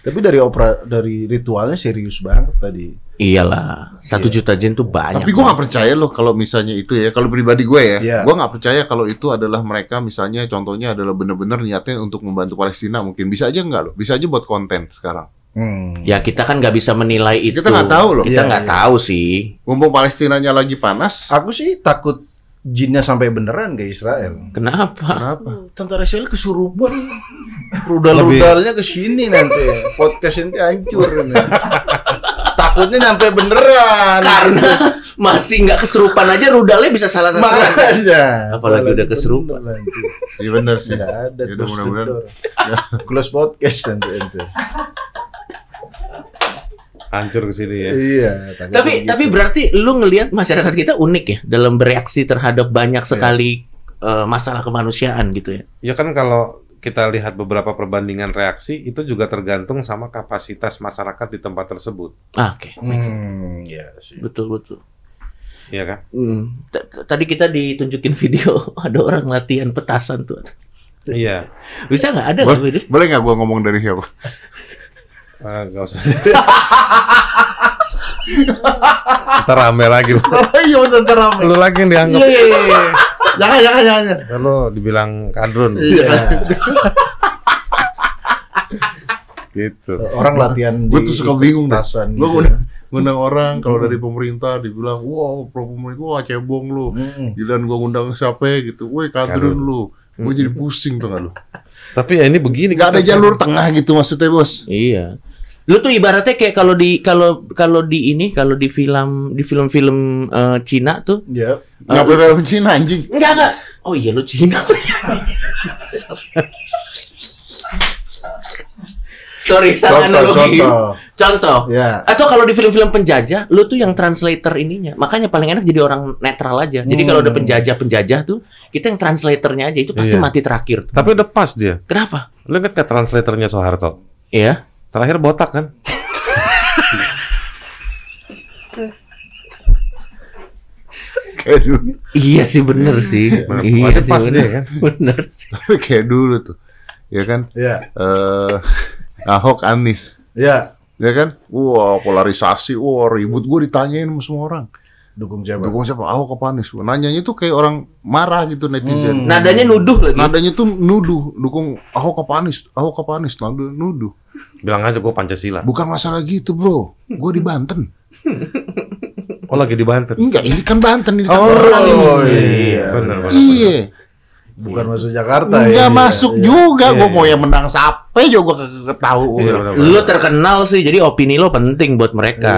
Tapi dari opera dari ritualnya serius banget tadi. Iyalah, satu Iya. juta jin tuh banyak. Tapi gua nggak percaya loh kalau misalnya itu ya. Kalau pribadi gue ya, Iya. gua nggak percaya kalau itu adalah mereka misalnya contohnya adalah benar-benar niatnya untuk membantu Palestina. Mungkin bisa aja nggak loh. Bisa aja buat konten sekarang. Hmm. Ya kita kan nggak bisa menilai itu. Kita nggak tahu loh. Kita Iya, nggak iya. tahu sih. Mumpung Palestinanya lagi panas, Aku sih takut jinnya sampai beneran ke Israel. Kenapa? kenapa? Tentara Israel kesurupan. Rudal-rudalnya ke sini nanti. Podcast ini hancur ini. Takutnya nyampe beneran. Karena masih nggak keserupan aja rudalnya bisa salah sasaran. Makanya. Apalagi udah kesurupan. bener nanti. Iya benar sih. Ada Ya udah, close the mudah-mudahan. Close podcast nanti ente. Hancur ke sini ya. Iya. Tapi gitu. tapi berarti lu ngelihat masyarakat kita unik ya dalam bereaksi terhadap banyak sekali eh, masalah kemanusiaan gitu ya. Ya kan kalau kita lihat beberapa perbandingan reaksi itu juga tergantung sama kapasitas masyarakat di tempat tersebut, Ah, Oke, Hmm, ya sih. betul betul. ya kan? Hmm. Tadi kita ditunjukin video ada orang latihan petasan tuh. Iya. Bisa nggak ada Boleh, nggak video? boleh nggak gua ngomong dari siapa? Eh, nggak usah. Ntar rame lagi lu. Iya benar ntar rame. Lu lagi yang dianggap. Iya iya iya. Jangan jangan jangan. jangan. Lu dibilang kadrun. Iya. Gitu. Orang latihan di Gue tuh suka bingung deh. petasan Gue gitu. ngundang, orang kalau dari pemerintah dibilang, wow pro pemerintah, wah cebong lu. Hmm. Giliran gue ngundang siapa ya gitu, woi kadrun lu. Gue jadi pusing tuh lu. Tapi ya ini begini. Gak ada jalur tengah gitu maksudnya bos. Iya. Lu tuh ibaratnya kayak kalau di kalau kalau di ini kalau di film di film-film eh, Cina tuh Ya. Ngapa film Cina anjing? enggak enggak. Oh iya lu Cina. Sorry, salah analogi. contoh. Contoh. Ya. Atau kalau di film-film penjajah, lu tuh yang translator ininya. Makanya paling enak jadi orang netral aja. Jadi kalau ada Hmm. penjajah-penjajah tuh, kita yang translatornya aja itu pasti Iya. mati terakhir. tuh. Tapi udah pas dia. Kenapa? Lu inget ke translatornya Soeharto? Iya. Terakhir botak kan? Kayak dulu. Iya sih bener sih. Nah, iya sih pas bener. dia kan? Bener sih. Tapi kayak dulu tuh. Ya kan? Ya. Eh Ahok Anis. Ya. Ya kan? Wah, polarisasi. Wah, ribut gue ditanyain sama semua orang. Dukung siapa? Dukung siapa? Ahok apa Anies? Nanyanya tuh kayak orang marah gitu netizen. Hmm. Nadanya nuduh lagi. Nadanya tuh nuduh, dukung Ahok apa Anies? Ahok apa Anies? Nada nuduh. Bilang aja gue Pancasila. Bukan masalah gitu, Bro. Gue di Banten. Oh lagi di Banten. Enggak, ini kan Banten ini Oh, Tangerang ini. iya. Bener, bener. Iya. Bukan masuk Jakarta Enggak ya. masuk Iya. juga. Iya, Gue iya. mau yang menang siapa juga gue tahu. Iya. Lu terkenal sih, jadi opini lo penting buat mereka.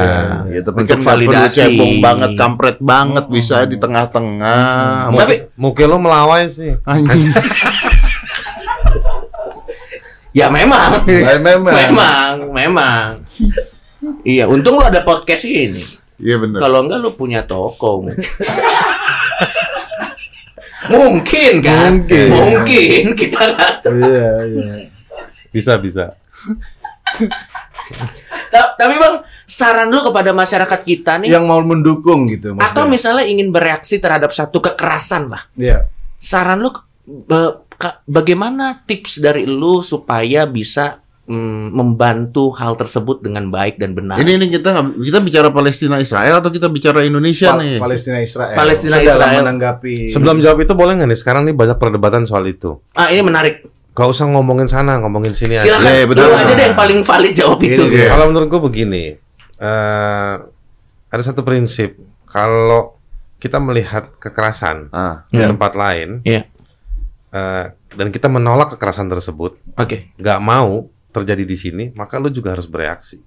Ya, tapi Untuk kan perlu validasi. cebong banget, kampret banget, bisa di tengah-tengah. Mu- Tapi- muka lo melawai sih. Anjing. Ya memang. Ya, memang. memang, memang. iya, untung lo ada podcast ini. Iya benar. Kalau enggak lu punya toko. Mungkin kan? Mungkin. Mungkin kita nggak tahu. Iya, iya. Bisa bisa. Ta- Tapi bang, saran lu kepada masyarakat kita nih, Yang mau mendukung gitu maksudnya. atau misalnya ingin bereaksi terhadap satu kekerasan lah. Iya. Saran lu bagaimana tips dari lu supaya bisa mm, membantu hal tersebut dengan baik dan benar? Ini nih kita kita bicara Palestina Israel atau kita bicara Indonesia Pa- nih? Palestina Israel. Palestina dalam Israel. menanggapi Sebelum jawab itu boleh nggak nih? Sekarang nih banyak perdebatan soal itu. Ah, ini menarik. Gak usah ngomongin sana, ngomongin sini aja. Silakan. Iya, betul. Lu aja deh yang paling valid jawab itu. Iya. Kalau menurut gue begini, eh, ada satu prinsip. Kalau kita melihat kekerasan Ah, di Iya. tempat lain, Iya. eh, dan kita menolak kekerasan tersebut, Oke. nggak mau terjadi di sini, maka lu juga harus bereaksi.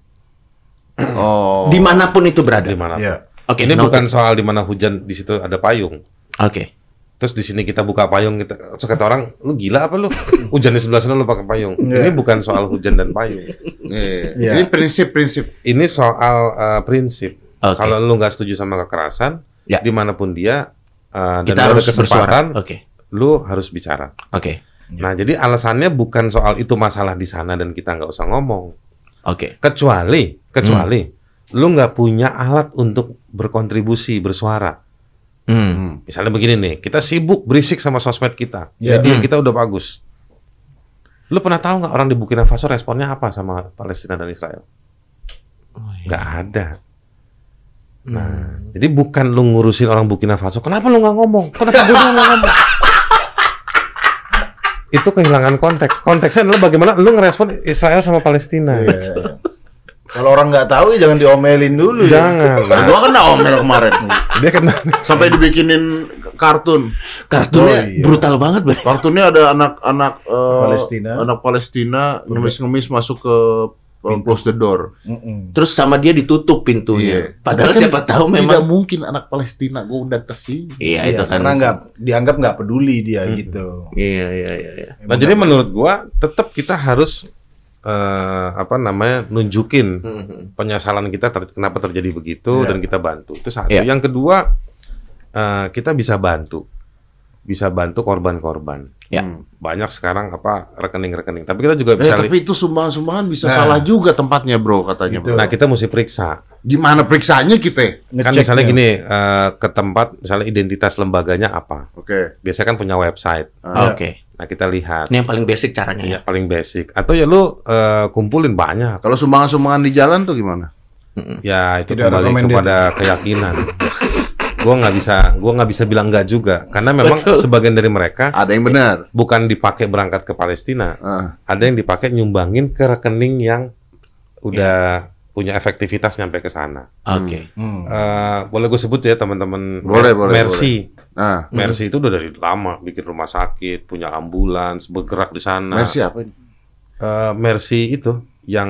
oh. Di mana pun itu berada. Di mana? Iya. Oke. Ini noted. bukan soal di mana hujan di situ ada payung. Oke. Terus di sini kita buka payung kita kata orang, lu gila apa lu? Hujan di sebelah sana lu pakai payung. Iya. Ini bukan soal hujan dan payung. Iya. Iya. Ini prinsip-prinsip. Ini soal eh, prinsip. Oke. Kalau lu nggak setuju sama kekerasan, Ya. di mana pun dia, eh, dan Kita lu ada harus kesempatan, bersuara. Oke. lu harus bicara. Oke. Nah, jadi alasannya bukan soal itu masalah di sana dan kita nggak usah ngomong. Oke. Kecuali, kecuali Hmm. lu nggak punya alat untuk berkontribusi, bersuara. Hmm. Misalnya begini nih, kita sibuk berisik sama sosmed kita. Iya. Media Hmm. kita udah bagus. Lu pernah tahu nggak orang di Burkina Faso responnya apa sama Palestina dan Israel? Oh, iya. Nggak ada. Nah, Hmm. jadi bukan lu ngurusin orang Burkina Faso. Kenapa lu nggak ngomong? Kenapa gue nggak ngomong? Itu kehilangan konteks. Konteksnya adalah bagaimana lu ngerespon Israel sama Palestina. Iya. Kalau orang nggak tahu ya jangan diomelin dulu. ya. Jangan. Nah, gua kena omel kemarin. dia kena. Sampai dibikinin kartun. Kartunnya Oh, iya. brutal banget, Bang. Kartunnya ada anak-anak eh, Palestina. anak Palestina ngemis-ngemis masuk ke. Close the door. Mm-mm. Terus sama dia ditutup pintunya. Iya. Padahal kan siapa tahu Tidak memang mungkin anak Palestina gua undang ke sini. Iya, Iya, itu kan. karena nggak dianggap nggak peduli dia Hmm. gitu. Iya, iya, iya, iya. Nah, jadi menurut gua tetap kita harus eh, apa namanya nunjukin Mhm. penyesalan kita ter- kenapa terjadi begitu Iya. dan kita bantu. Itu satu. Iya. Yang kedua eh, kita bisa bantu, bisa bantu korban-korban. Ya. Hmm. Banyak sekarang apa rekening-rekening. Tapi kita juga Eh, bisa. li- tapi itu sumbangan-sumbangan bisa Nah. salah juga tempatnya, Bro, katanya. Gitu. Bro. Nah kita mesti periksa. Gimana periksanya kita? Kan misalnya gini eh, ke tempat, misalnya identitas lembaganya apa. Oke. Biasanya kan punya website. Ah. Oke. Nah kita lihat. Ini yang paling basic caranya ya. Ya, paling basic. Atau ya lu eh, kumpulin banyak. Kalau sumbangan-sumbangan di jalan tuh gimana? Ya itu Tidak kembali kepada keyakinan. gua nggak bisa, gua nggak bisa bilang nggak juga, karena memang Betul. sebagian dari mereka Ada yang benar. bukan dipakai berangkat ke Palestina, Ah. ada yang dipakai nyumbangin ke rekening yang udah punya efektivitas nyampe ke sana. Oke. Hmm. Eh, boleh gue sebut ya teman-teman. Boleh, boleh, Mercy, Nah, Mercy itu udah dari lama bikin rumah sakit, punya ambulans, bergerak di sana. Mercy apa ini? Eh, Mercy itu yang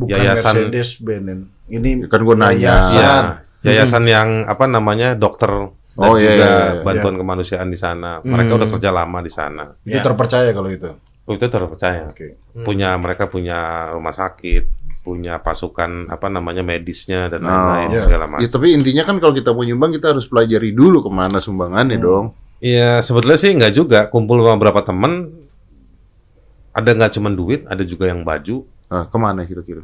Bukan yayasan Mercedes Benz. Ini Kan gua nanya. yayasan. Ya, yayasan yang apa namanya dokter dan Oh, iya, juga iya, iya. bantuan kemanusiaan di sana. Mereka Hmm. udah kerja lama di sana. Itu Ya. terpercaya kalau itu. Oh, itu terpercaya. Oke. Punya mereka punya rumah sakit, punya pasukan apa namanya medisnya dan Oh, lain-lain iya. segala macam. Ya tapi intinya kan kalau kita mau nyumbang kita harus pelajari dulu ke mana sumbangannya Hmm. dong. Iya, sebetulnya sih nggak juga. Kumpul sama beberapa teman, ada nggak cuma duit, ada juga yang baju. Nah, ke mana kira-kira?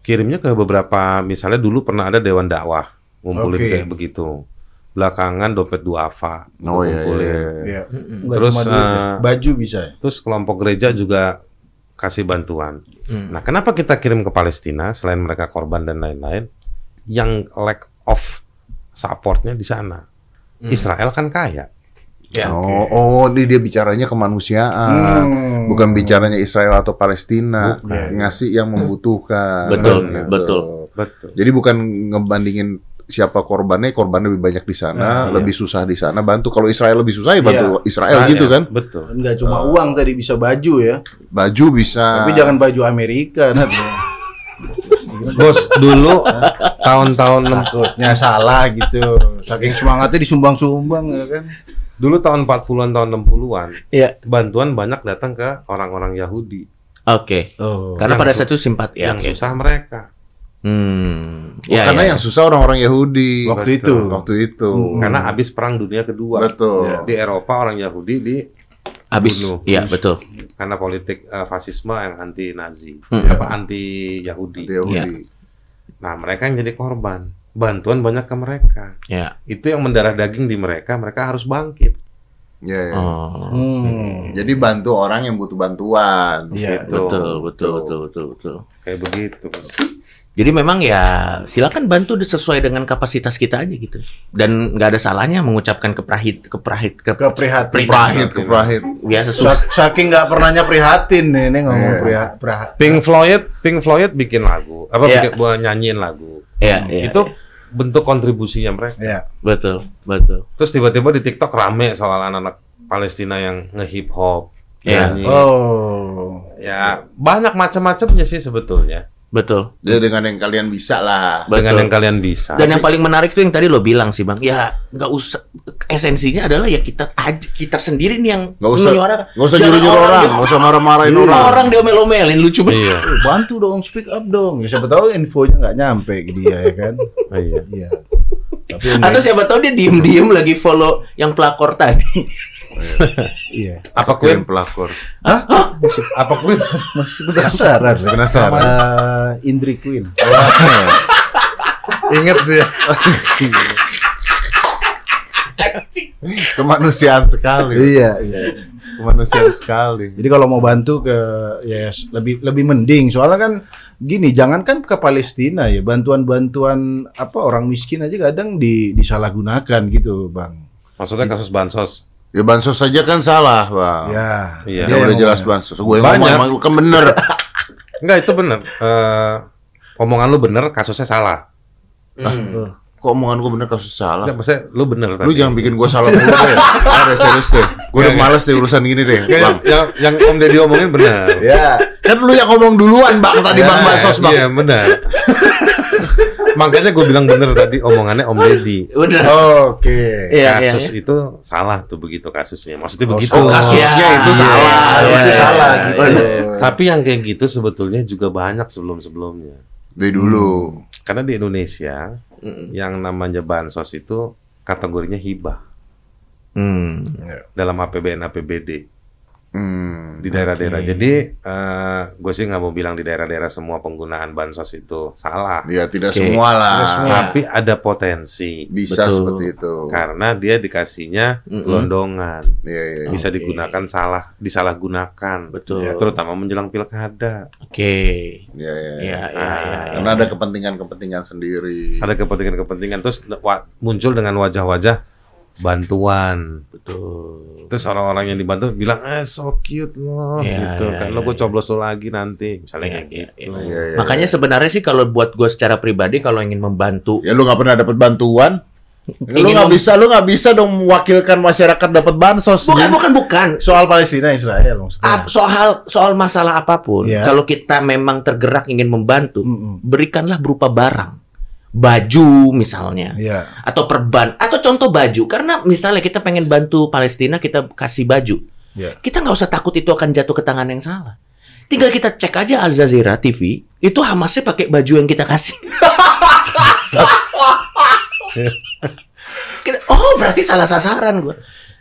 Kirimnya ke beberapa, misalnya dulu pernah ada Dewan Dakwah, ngumpulin Oke. kayak begitu. Belakangan dompet duafa, Oh iya, ngumpulin. iya. Iya. Nggak Terus, cuma duit eh, baju bisa ya? Terus kelompok gereja juga kasih bantuan. Hmm. Nah, kenapa kita kirim ke Palestina selain mereka korban dan lain-lain? Yang lack of supportnya di sana. Hmm. Israel kan kaya. Ya. Oh, oh, dia, dia bicaranya kemanusiaan. Hmm. Bukan bicaranya Israel atau Palestina, Bukan. ngasih yang membutuhkan. Betul, Gitu. betul. Betul. Jadi bukan ngebandingin siapa korbannya, korbannya lebih banyak di sana, Nah, lebih susah di sana, bantu. Kalau Israel lebih susah ya bantu Israel Saya, gitu kan. Betul. Nggak cuma Oh. uang tadi bisa baju ya. Baju bisa. Tapi jangan baju Amerika nanti. Bos, dulu tahun-tahun Takutnya salah gitu. Saking semangatnya disumbang-sumbang ya kan. dulu tahun 40-an tahun 60-an, Iya. bantuan banyak datang ke orang-orang Yahudi Oke. Oh. Karena Yang pada saat itu simpat ya. yang susah mereka. Hmm. Ya, karena ya. yang susah orang-orang Yahudi Waktu Betul. itu. waktu itu. Hmm. Karena habis perang dunia kedua. Betul. Ya. Di Eropa orang Yahudi di habis. Iya, betul. karena politik eh, fasisme yang anti Nazi, Hmm. apa anti Yahudi. Anti Yahudi. Iya. Nah, mereka yang jadi korban. Bantuan banyak ke mereka. Ya. Itu yang mendarah daging di mereka, mereka harus bangkit. Ya, ya. Oh. Hmm. Jadi bantu orang yang butuh bantuan. Iya. Gitu. Betul, betul, betul, betul, betul. Kayak begitu. Jadi memang ya silakan bantu sesuai dengan kapasitas kita aja gitu. Dan nggak ada salahnya mengucapkan keprahit, keprahit, ke Keprihatin. Keprahit, keprahit. biasa sus. Sak- Saking nggak pernahnya prihatin nih, ini ngomong Iya. priha, priha- Pink Floyd, Pink Floyd bikin lagu, apa Iya. bikin buat nyanyiin lagu. Ya, ya, itu bentuk kontribusinya mereka. Ya. betul, betul. Terus tiba-tiba di TikTok rame soal anak-anak Palestina yang nge-hip hop. Iya. nyanyi. Oh. Ya, banyak macam-macamnya sih sebetulnya. Betul. Ya dengan yang kalian bisa lah. Dengan Betul. yang kalian bisa. Dan yang paling menarik tuh yang tadi lo bilang sih bang, ya nggak usah esensinya adalah ya kita kita sendiri nih yang Nggak usah- menyuarakan. Gak usah Jangan nyuruh-nyuruh orang, di- gak usah marah-marahin orang, orang. diomel-omelin lucu banget. Iya. Eh, Bantu dong, speak up dong. Ya, siapa tahu infonya nggak nyampe ke dia ya kan. Iya. Iya. Tapi Atau siapa tahu dia diem-diem lagi follow yang pelakor tadi. Iya. Apa Kirim Queen? pelakor. Apa Queen? Masih penasaran. Penasaran. Eh, Indri Queen. Ingat dia. Kemanusiaan sekali. Iya, iya. Kemanusiaan sekali. Jadi kalau mau bantu ke ya s- lebih lebih mending soalnya kan gini, jangankan ke Palestina ya, bantuan-bantuan apa orang miskin aja kadang di disalahgunakan gitu, Bang. Maksudnya kasus bansos. Ya bansos saja kan salah, Bang. Ya. Iya. Ya dia udah yang jelas bansos. Gue Banyak. ngomong emang kan bener. Enggak, itu benar. Eh omongan lu bener, kasusnya salah. Hmm. Kok omongan gue bener kasus salah? Enggak, maksudnya lu bener Lu tadi. jangan bikin gue salah mulu deh. Ada serius deh. Gue udah Iya, iya. males deh urusan gini deh, Bang. yang, yang Om Deddy omongin benar. Ya. Kan lu yang ngomong duluan, Bang, tadi Ya, Bang Bansos, Bang. Iya, benar. Makanya gue bilang bener tadi omongannya Om Deddy. Udah. Oke. Iya, iya, Kasus iya. itu salah tuh begitu kasusnya. Maksudnya Oh, begitu. Oh, kasusnya Iya. itu salah. Iya, Itu iya, salah iya. gitu. Iya. Tapi yang kayak gitu sebetulnya juga banyak sebelum-sebelumnya. Dari dulu. Karena di Indonesia Hmm. yang namanya bansos itu kategorinya hibah Hmm. dalam APBN APBD Hmm. di daerah-daerah. Oke. Jadi eh, gue sih nggak mau bilang di daerah-daerah semua penggunaan bansos itu salah. Ya tidak Oke. semua lah. Tidak semua. Tapi ada potensi Bisa Betul. seperti itu. karena dia dikasihnya Mm-mm. gelondongan, Iya, iya. iya. bisa Oke. digunakan salah, disalahgunakan, Betul. Ya, terutama menjelang pilkada. Oke. Iya, iya. Iya, iya, Ah. iya. Karena ada kepentingan-kepentingan sendiri. Ada kepentingan-kepentingan terus wa- muncul dengan wajah-wajah bantuan. Betul. Terus orang-orang yang dibantu bilang, eh so cute loh, Iya, gitu iya, kan. iya, Lo gue iya. coblos lo lagi nanti, misalnya Iya, kayak iya, gitu. Makanya sebenarnya sih kalau buat gue secara pribadi kalau ingin membantu Ya lu nggak pernah dapat bantuan? Lu nggak bisa, lu nggak bisa dong mewakilkan masyarakat dapat bansos. Bukan, bukan, bukan. Soal Palestina Israel maksudnya. Ah, soal soal masalah apa pun, kalau kita memang tergerak ingin membantu, Mm-mm. berikanlah berupa barang, baju misalnya, Iya. atau perban, atau contoh baju. Karena misalnya kita pengen bantu Palestina, kita kasih baju, Iya. kita nggak usah takut itu akan jatuh ke tangan yang salah. Tinggal kita cek aja Al Jazeera TV, itu Hamasnya pakai baju yang kita kasih. Kita- oh berarti salah sasaran gua.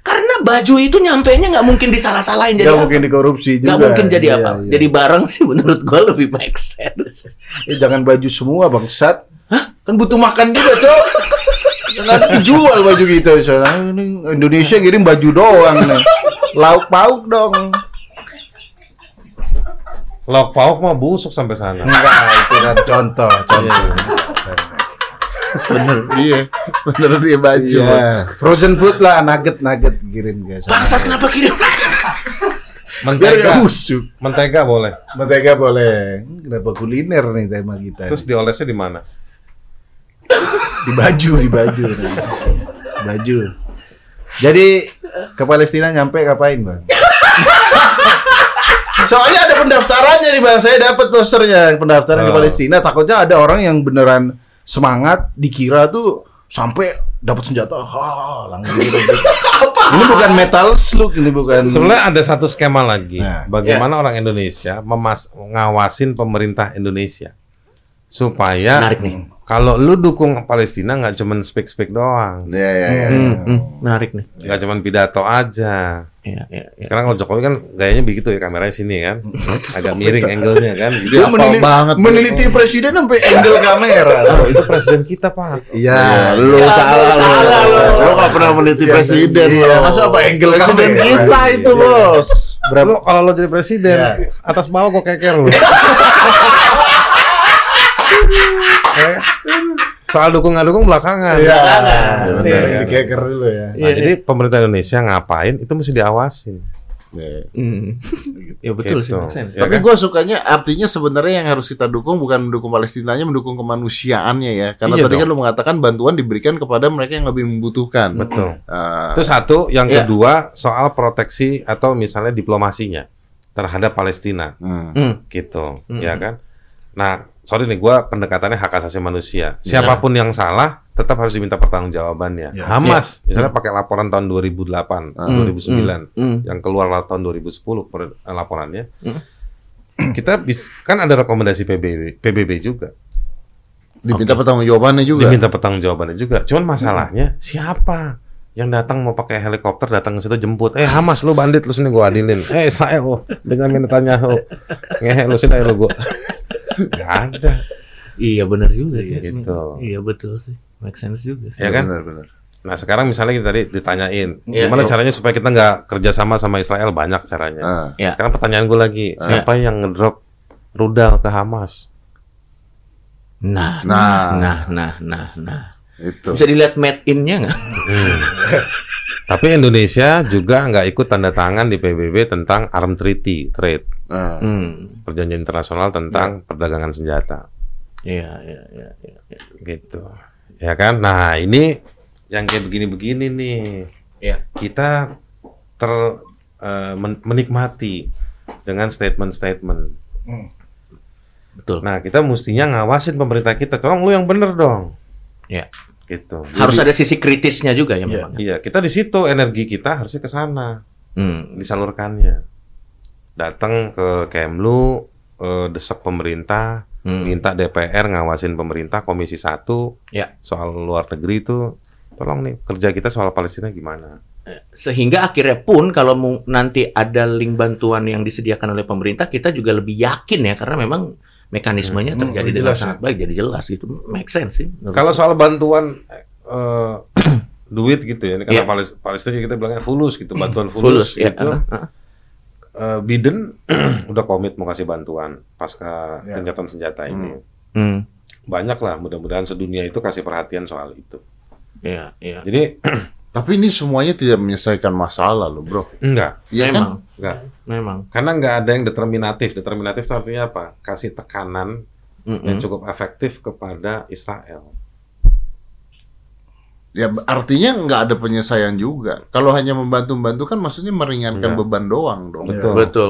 Karena baju itu nyampainya nggak mungkin disalah-salahin jadi Nggak mungkin dikorupsi juga. Nggak mungkin jadi Iya, apa. iya. Jadi barang sih menurut gua lebih make sense. Eh, jangan baju semua bangsat. Kan butuh makan juga, Cok. Jangan dijual baju kita soalnya ini Indonesia kirim baju doang nih. Lauk pauk dong. Lauk pauk mah busuk sampai sana. Enggak, itu kan contoh, contoh. bener iya, bener dia baju. Iya. Frozen food lah, nugget nugget kirim guys. Bangsat kenapa kirim? Mentega, busuk. mentega boleh. Mentega boleh. Kenapa kuliner nih tema kita? Terus diolesnya di mana? Di baju, di baju. nih. Baju. Jadi ke Palestina nyampe ngapain, Bang? Soalnya ada pendaftarannya nih, Bang. Saya dapat posternya pendaftaran ke Oh. Palestina. Takutnya ada orang yang beneran semangat dikira tuh sampai dapat senjata. Ha, langsung gitu. Ini bukan metal slug, ini bukan Sebenarnya ada satu skema lagi. Nah, Bagaimana orang Indonesia memas ngawasin pemerintah Indonesia supaya Menarik nih. Kalau lu dukung Palestina nggak cuman speak-speak doang, Iya, iya, iya. Hmm, hmm, menarik nih. nggak cuman pidato aja. Iya, iya, iya. Sekarang kalau Jokowi kan gayanya begitu ya kameranya sini kan, agak miring angle-nya kan. Gitu. Dia Hafal meneliti, banget. meneliti presiden sampai angle kamera. Oh, itu presiden kita pak. Iya, Ya, lu Ya, salah lu lu. salah lu. Lu nggak pernah meneliti Iya, presiden iya. lu. Masa apa angle presiden kamera? kita itu, Iya. Bos. Berapa kalau lo jadi presiden Ya. atas bawah gue keker lu. Eh, Soal dukung nggak dukung belakangan. Iya, benar. Iya. Dikeker dulu ya. Nah, jadi pemerintah Indonesia ngapain itu mesti diawasin. Iya. Hmm. Ya betul sih, Gitu. make sense. Ya Tapi kan? gue sukanya artinya sebenarnya yang harus kita dukung bukan mendukung Palestinanya, mendukung kemanusiaannya ya. Karena Iya tadi kan lu mengatakan bantuan diberikan kepada mereka yang lebih membutuhkan. Betul. Ah, Itu satu, yang Iya. kedua soal proteksi atau misalnya diplomasinya terhadap Palestina, hmm. Hmm. gitu, Hmm. ya kan? Nah, sorry nih, gua pendekatannya hak asasi manusia. Siapa pun yang salah, tetap harus diminta pertanggungjawabannya. Ya. Hamas, misalnya pakai laporan tahun 2008, Hmm. 2009, Hmm. yang keluar tahun 2010 per- eh, laporannya, Hmm. kita kan ada rekomendasi PBB, PBB juga, Diminta pertanggungjawabannya juga. diminta pertanggungjawabannya juga. Cuman masalahnya siapa? yang datang mau pakai helikopter datang ke situ jemput eh Hamas lu bandit lu sini gua adilin eh Israel lu Benjamin Netanyahu ngehe lu sini lu gua nggak ada Iya benar juga sih. Iya, gitu. Iya betul sih. Make sense juga sih. ya kan Benar, benar. nah sekarang misalnya kita tadi ditanyain Iya, gimana iya. caranya supaya kita nggak kerjasama sama Israel banyak caranya Ah. Ya. sekarang pertanyaan gue lagi Ah. siapa yang ngedrop rudal ke Hamas Nah, Nah. nah, nah, nah, nah. Itu. Bisa dilihat made in-nya nggak? Hmm. Tapi Indonesia juga nggak ikut tanda tangan di PBB tentang Arm Treaty Trade, Ah. Hmm. perjanjian internasional tentang perdagangan senjata, Iya, iya, iya. iya, iya. gitu. Ya kan? Nah ini yang kayak begini-begini nih, Iya. kita ter men- menikmati dengan statement-statement. Betul. Nah kita mestinya ngawasin pemerintah kita, tolong lu yang bener dong. Iya. Gitu. Harus ada sisi kritisnya juga ya Iya. memang. Iya, kita di situ energi kita harusnya ke sana. Hmm. disalurkannya. Datang ke Kemlu, eh, desak pemerintah, Hmm. minta DPR ngawasin pemerintah Komisi 1 Ya. soal luar negeri itu tolong nih kerja kita soal Palestina gimana? Sehingga akhirnya pun kalau nanti ada link bantuan yang disediakan oleh pemerintah, kita juga lebih yakin ya karena memang mekanismenya Hmm, terjadi dengan jelas sangat baik, jadi jelas gitu. Make sense sih. Kalau soal bantuan eh, duit gitu ya, ini karena. Palis- Palestina kita bilangnya fulus gitu, bantuan fulus fulus, ya. gitu. ah, Eh, Biden udah komit mau kasih bantuan pasca Ya. gencatan senjata ini. Hmm. Banyak lah, mudah-mudahan sedunia itu kasih perhatian soal itu. Iya, iya. Jadi Tapi ini semuanya tidak menyelesaikan masalah loh, Bro. enggak, Iya kan? memang, enggak. memang. Karena nggak ada yang determinatif. Determinatif itu artinya apa? Kasih tekanan Mm-mm. yang cukup efektif kepada Israel. Ya artinya nggak ada penyelesaian juga. Kalau hanya membantu-membantu kan maksudnya meringankan Enggak. beban doang dong. Betul. Betul.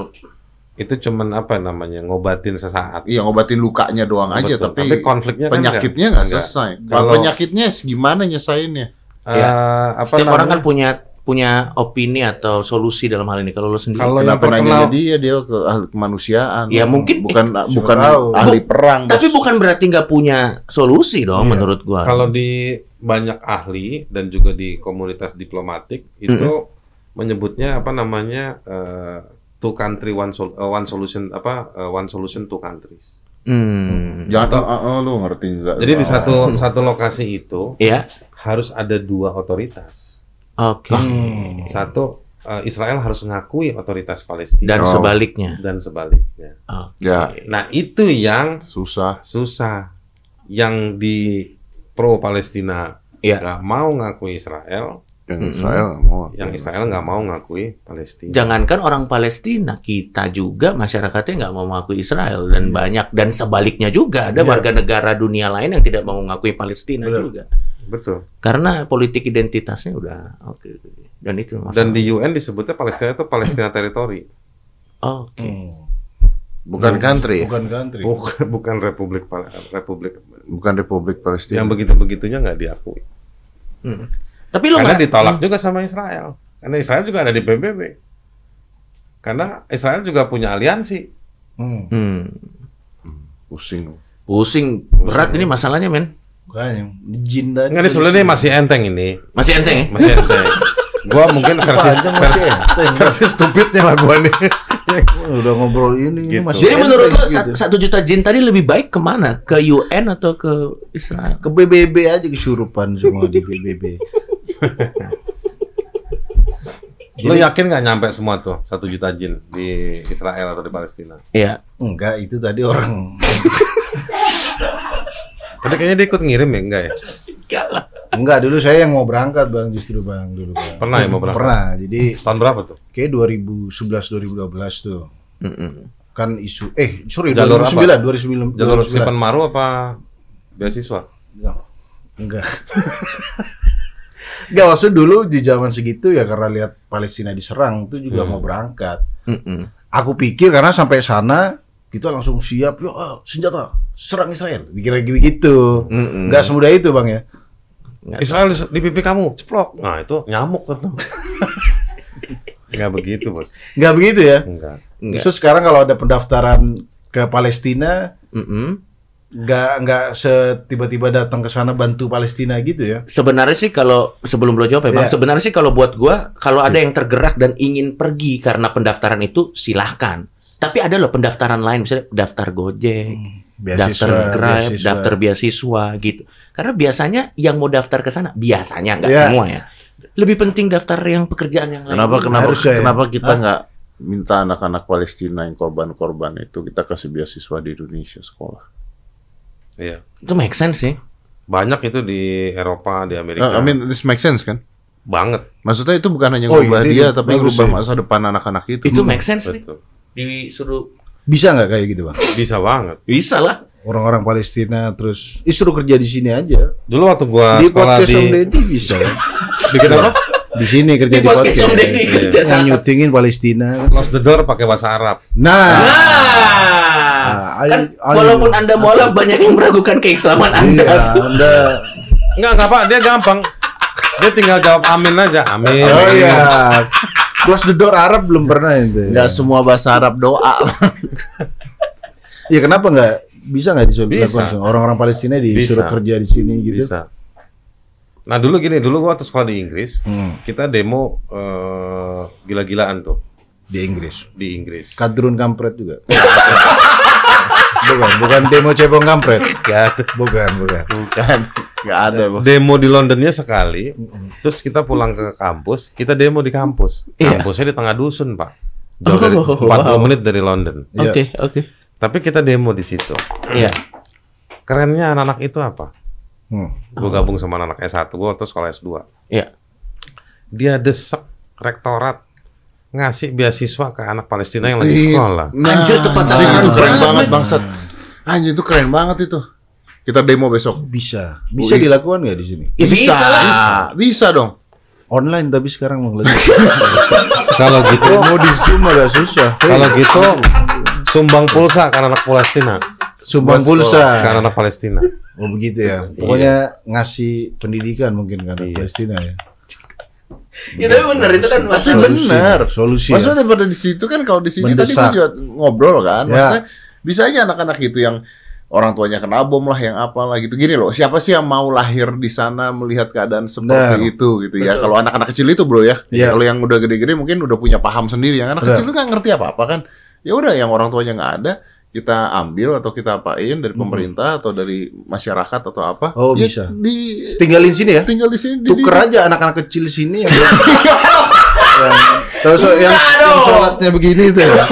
Itu cuman apa namanya ngobatin sesaat. Iya ngobatin lukanya doang aja, Betul. tapi, konfliknya kan penyakitnya nggak selesai. Kalau penyakitnya gimana nyesainnya? Eh, Ya. apa Setiap orang kan namanya? punya punya opini atau solusi dalam hal ini. Kalau lo sendiri, Kalau yang Kenapa terkenal nanya dia dia ke ahli kemanusiaan? Ya, mungkin- bukan bukan tahu. ahli perang. tapi bos. bukan berarti nggak punya solusi dong, Iya. menurut gua. Kalau di banyak ahli dan juga di komunitas diplomatik itu menyebutnya apa namanya eh, two country one sol- eh, one solution apa eh, one solution two countries. Hmm. Jangan oh, lu ngerti enggak? Jadi di satu satu lokasi itu Ya, harus ada dua otoritas. Oke. Hmm. Satu eh, Israel harus mengakui otoritas Palestina Dan Oh. sebaliknya. dan sebaliknya. Oke. Ya. Nah itu yang susah. susah. Yang di pro Palestina Iya. nggak mau ngakui Israel, Yang. Israel nggak mau. yang Israel nggak mau ngakui Palestina. Jangankan orang Palestina, kita juga masyarakatnya nggak mau mengakui Israel dan banyak dan sebaliknya juga ada Iya. warga negara dunia lain yang tidak mau mengakui Palestina Benar. juga. Betul. Karena politik identitasnya udah oke. Dan itu masalah. Dan di UN disebutnya Palestina itu Palestina teritori, Oke. Hmm. Bukan country, ya? Bukan country. bukan bukan Republik Republik bukan Republik Palestina. yang begitu begitunya nggak diakui. Hmm. Tapi lo Karena ditolak juga sama Israel. Karena Israel juga ada di PBB. Karena Israel juga punya aliansi. Hmm. Hmm. Pusing. Pusing berat ini masalahnya men. Makanya jin tadi. Enggak, ini sebenarnya masih enteng ini. Masih enteng ya? Masih enteng. gua mungkin versi versi, versi stupidnya lah gua nih. udah ngobrol ini, ini Gitu. masih Jadi menurut lo gitu. satu juta jin tadi lebih baik ke mana? Ke UN atau ke Israel? ke BBB aja kesurupan semua di BBB. Lo yakin nggak nyampe semua tuh satu juta jin di Israel atau di Palestina? Iya. Enggak, itu tadi orang Tadi kayaknya dia ikut ngirim ya enggak ya? Enggak lah. enggak dulu saya yang mau berangkat Bang justru Bang dulu Bang. Pernah ya mau berangkat? Pernah. Jadi Tahun berapa tuh? kayak 2011 2012 tuh. Mm-mm. Kan isu eh sorry Jalur 2009 2009 Jalur 2009. Sipan Maru apa beasiswa? Enggak. Enggak maksud dulu di zaman segitu ya karena lihat Palestina diserang tuh juga Hmm. mau berangkat. Mm-mm. Aku pikir karena sampai sana kita langsung siap, yuk ah, senjata serang Israel. Dikira gitu. Mm-mm. Enggak semudah itu bang ya. Nggak Israel di, di pipi kamu, ceplok. Nah itu nyamuk tuh. Enggak begitu bos. Enggak begitu ya. Enggak. Nggak. Justru sekarang kalau ada pendaftaran ke Palestina, Mm-mm. Nggak nggak setiba-tiba datang ke sana bantu Palestina gitu ya. Sebenarnya sih kalau sebelum lo jawab ya bang, Iya. sebenarnya sih kalau buat gua kalau ada yang tergerak dan ingin pergi karena pendaftaran itu silahkan. Tapi ada loh pendaftaran lain, misalnya daftar Gojek, daftar Grab, beasiswa. daftar beasiswa gitu. Karena biasanya yang mau daftar ke sana biasanya nggak Iya. semua ya. Lebih penting daftar yang pekerjaan yang lain. Kenapa kenapa ya. kenapa kita nggak minta anak-anak Palestina yang korban-korban itu kita kasih beasiswa di Indonesia sekolah? Iya. Itu make sense sih. Banyak itu di Eropa, di Amerika. Uh, I mean this makes sense kan? banget. Maksudnya itu bukan hanya Oh, ngubah iya, dia tapi ngubah masa depan anak-anak itu. Itu make sense sih. Disuruh Bisa nggak kayak gitu bang? Bisa banget. bisa lah. Orang-orang Palestina terus, ih suruh kerja di sini aja. Dulu waktu gua di sekolah podcast di Om Deddy bisa. ya. bikin apa? Di sini kerja Di di, podcast podcast. Om Deddy Iya. kerja Yang nyutingin Palestina. Close the door pakai bahasa Arab. Nah, Nah, Ah, kan ayo- ayo. walaupun anda mualaf banyak yang meragukan keislaman anda. iya, Anda. Enggak, enggak Pak, dia gampang. Dia tinggal jawab amin aja. Amin. Oh iya. Close the door Arab belum pernah itu. Nggak semua bahasa Arab doa. Ya kenapa nggak bisa nggak disuruh Bisa. orang-orang Palestina disuruh Bisa. kerja di sini gitu? Bisa. Nah dulu gini, dulu gua waktu sekolah di Inggris, Hmm, kita demo eh, gila-gilaan tuh di Inggris. di Inggris. Kadrun kampret juga. bukan, bukan demo cebong kampret. Bukan, bukan. Bukan. Nggak ada bos. Demo di Londonnya sekali, terus kita pulang ke kampus, kita demo di kampus. Iya. Kampusnya di tengah dusun, Pak. Jauh dari Oh, 40 wow. menit dari London. Iya. Oke, oke. Tapi kita demo di situ. Iya. Kerennya anak-anak itu apa? Hmm. Gue gabung sama anak S1, gue waktu sekolah S2. Iya. Dia desek rektorat ngasih beasiswa ke anak Palestina yang lagi Iya. sekolah. Nah, Anjir, tepat sasaran keren banget. banget bangsat. Anjir itu keren banget itu. Kita demo besok. Bisa. Bisa Ui. dilakukan nggak di sini? Ya, bisa lah. Bisa dong. Online tapi sekarang mau lagi. Kalau gitu, mau di Zoom agak susah. kalau gitu sumbang pulsa karena anak Palestina, Sumbang pulsa. karena anak Palestina. Oh begitu ya. Pokoknya ngasih pendidikan mungkin kan Iya. Palestina ya. Ya tapi benar itu kan. Solusi. benar. Solusi. ya. Maksudnya daripada di situ kan kalau di sini tadi Mendesak. gua juga ngobrol kan. Ya. Maksudnya bisa aja anak-anak itu yang orang tuanya kena bom lah yang apalah gitu. Gini loh, siapa sih yang mau lahir di sana melihat keadaan seperti Benar. itu gitu ya. Kalau anak-anak kecil itu bro ya. Iya. Kalau yang udah gede-gede mungkin udah punya paham sendiri. Yang anak kecil itu nggak ngerti apa-apa kan. Ya udah yang orang tuanya nggak ada kita ambil atau kita apain dari pemerintah atau dari masyarakat atau apa. Oh, Ya, bisa. Di Tinggalin sini ya. tinggal di sini. di- Tuker aja anak-anak kecil sini yang, yang tahu so, yang, yang sholatnya begini itu ya.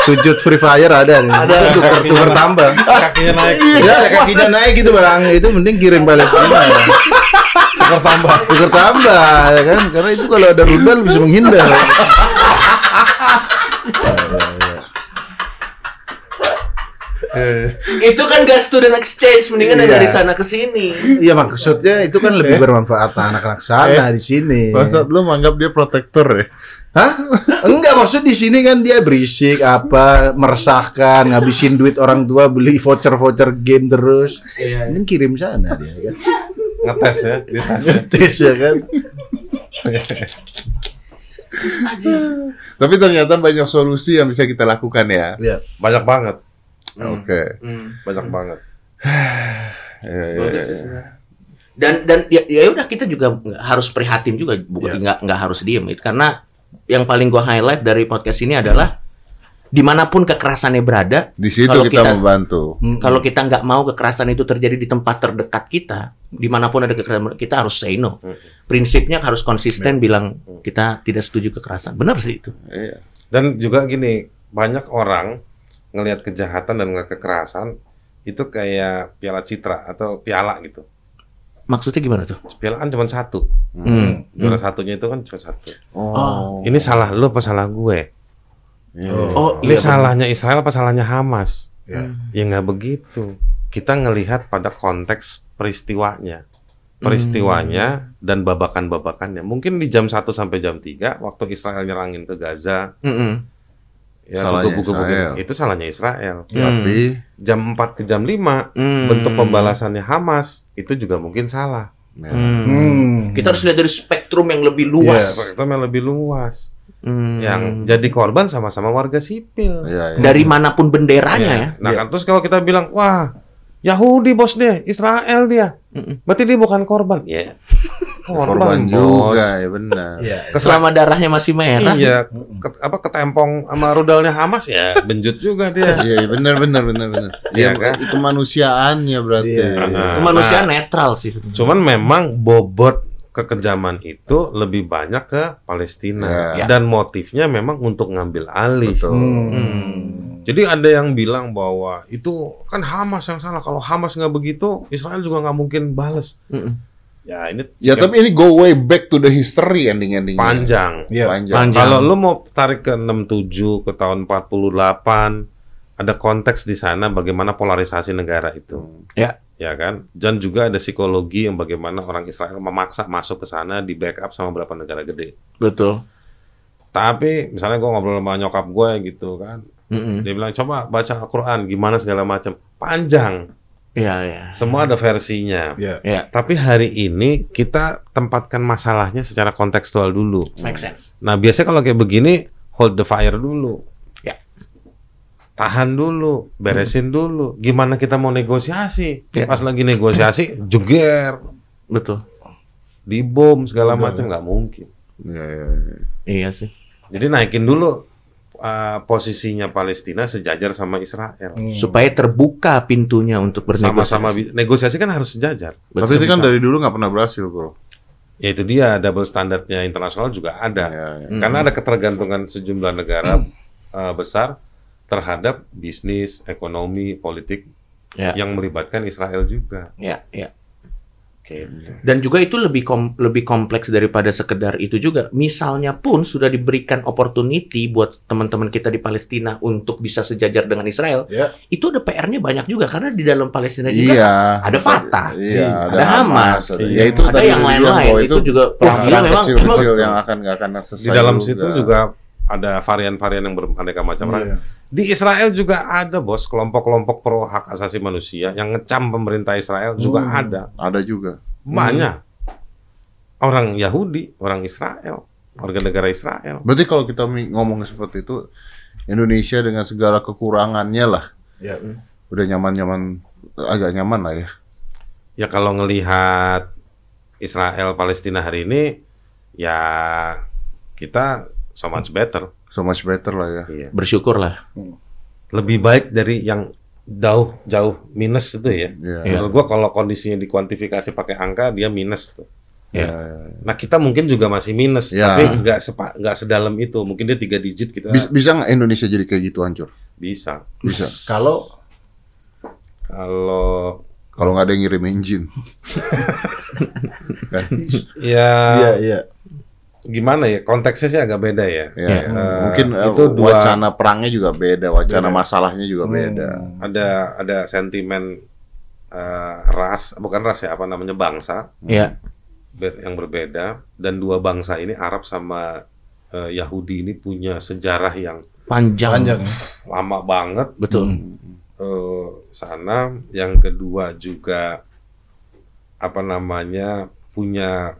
Sujud Free Fire ada nih. Ada tuker tuker tambah. Kakinya naik. Ya kakinya naik gitu bang. Itu mending kirim Palestina ya. Tuker tambah. Tuker tambah ya kan. Karena itu kalau ada rudal bisa menghindar. Itu kan gas student exchange mendingan Iya. dari sana ke sini. Iya maksudnya itu kan lebih bermanfaat anak-anak sana di sini. Masa lu menganggap dia protektor ya? Hah? Enggak maksud di sini kan dia berisik apa meresahkan ngabisin duit orang tua beli voucher-voucher game terus. Iya. Ini kirim sana dia kan. Ngetes ya, dites. Tes ya kan. Tapi ternyata banyak solusi yang bisa kita lakukan ya. Iya. Banyak banget, Oke. Hmm. banyak banget. Ya, ya, Bagus ya, sih ya. Dan dan ya, ya udah kita juga harus prihatin juga bukan Ya. nggak nggak harus diem itu karena yang paling gua highlight dari podcast ini adalah di mana pun kekerasannya berada Di situ Kalau kita, kita- membantu. Hmm. kalau kita nggak mau kekerasan itu terjadi di tempat terdekat kita di mana pun ada kekerasan kita harus say no Hmm. prinsipnya harus konsisten bilang kita tidak setuju kekerasan benar sih itu Iya. Dan juga gini, banyak orang ngelihat kejahatan dan ngelihat kekerasan itu kayak piala citra atau piala gitu. maksudnya gimana tuh Piala kan cuma satu. Hmm. Juara satunya itu kan cuma satu. Oh. Ini salah lu apa salah gue? Iya. Oh, Ini iya, salahnya Israel apa salahnya Hamas? Ya. Ya nggak begitu. Kita ngelihat pada konteks peristiwanya. Peristiwanya dan babakan-babakannya. Mungkin di jam 1 sampai jam 3 waktu Israel nyerangin ke Gaza, Mm-mm. Ya Salahnya buku-buku Israel. itu salahnya Israel. Hmm. Tapi Jam 4 ke jam 5 Hmm. bentuk pembalasannya Hamas itu juga mungkin salah. ya. Hmm. Hmm. kita harus lihat dari spektrum yang lebih luas Spektrum yang lebih luas. Hmm. Yang jadi korban sama-sama warga sipil. Iya, iya. dari mana pun benderanya Iya. ya Nah kan terus kalau kita bilang wah Yahudi bos deh, Israel dia, Mm-mm. berarti dia bukan korban. Ya, korban juga ya benar. Iya. selama darahnya masih merah Iya, ke- apa ketempong sama rudalnya Hamas ya, benjut juga dia. Iya, iya, benar benar benar benar. Iya, Iya kan? Kemanusiaannya berarti. Iya, iya. Nah, manusia nah, netral sih Cuman memang bobot kekejaman itu lebih banyak ke Palestina Ya. dan motifnya memang untuk ngambil alih. Betul. Hmm. Jadi ada yang bilang bahwa itu kan Hamas yang salah. Kalau Hamas nggak begitu, Israel juga nggak mungkin bales. Mm-mm. Ya ini Ya tapi ini go way back to the history ending-endingnya. panjang. Iya. Panjang. Panjang. Kalau lu mau tarik ke 67 ke tahun 48, ada konteks di sana bagaimana polarisasi negara itu. Ya. Ya kan? Dan juga ada psikologi yang bagaimana orang Israel memaksa masuk ke sana di backup sama beberapa negara gede. betul Tapi misalnya gue ngobrol sama nyokap gue gitu kan, Mm-mm. dia bilang coba baca Al-Quran gimana segala macam. Panjang, Iya, iya. semua ada versinya. Iya. Ya, Tapi hari ini kita tempatkan masalahnya secara kontekstual dulu. make sense. Nah, biasanya kalau kayak begini, hold the fire dulu. Ya. Tahan dulu, beresin dulu. Gimana kita mau negosiasi? Ya. Pas lagi negosiasi, jeger, Betul. dibom segala Udah, macam nggak mungkin. Iya, iya, iya. Iya sih. Jadi naikin dulu uh, posisinya Palestina sejajar sama Israel. Hmm. Supaya terbuka pintunya untuk bernegosiasi. Sama-sama negosiasi kan harus sejajar. Tapi itu kan dari dulu nggak pernah berhasil, bro. Ya itu dia double standarnya internasional juga ada. Ya, ya. Hmm. Karena ada ketergantungan sejumlah negara uh, besar terhadap bisnis, ekonomi, politik Ya. yang melibatkan Israel juga. Ya, ya. Gitu. Dan juga itu lebih kom- lebih kompleks daripada sekedar itu juga. Misalnya pun sudah diberikan opportunity buat teman-teman kita di Palestina untuk bisa sejajar dengan Israel, Ya. itu ada PR-nya banyak juga karena di dalam Palestina juga Iya. ada Fatah, Iya, ada Hamas, ada, ya itu ada tadi yang lain-lain bahwa itu, juga wah gila memang kecil-kecil yang akan nggak akan selesai Di dalam juga. situ juga ada varian-varian yang beraneka macam. Iya. Di Israel juga ada bos kelompok-kelompok pro hak asasi manusia yang ngecam pemerintah Israel juga Hmm. ada ada juga. banyak orang Yahudi, orang Israel, warga negara Israel. Berarti kalau kita ngomong seperti itu, Indonesia dengan segala kekurangannya lah, Ya. udah nyaman-nyaman, agak nyaman lah ya. Ya kalau ngelihat Israel Palestina hari ini, ya kita so much better. So much better lah ya. Iya. bersyukurlah. Lebih baik dari yang jauh jauh minus itu ya. Iya. Menurut gua kalau kondisinya dikuantifikasi pakai angka dia minus tuh. Iya. Nah kita mungkin juga masih minus, Ya. tapi nggak sepa, nggak sedalam itu. Mungkin dia tiga digit kita Bisa, bisa nggak Indonesia jadi kayak gitu hancur? bisa. Bisa. Kalau Kalau Kalau nggak ada yang ngirim engine. kan? ya iya iya. Gimana ya konteksnya sih agak beda ya. Ya. Eh, Mungkin eh, itu dua- wacana perangnya juga beda, wacana Beda. masalahnya juga beda. Hmm. Ada ada sentimen eh, ras, bukan ras ya apa namanya bangsa Ya, yang berbeda dan dua bangsa ini Arab sama eh, Yahudi ini punya sejarah yang panjang. Panjang lama banget Betul. Hmm. eh, sana. Yang kedua juga apa namanya punya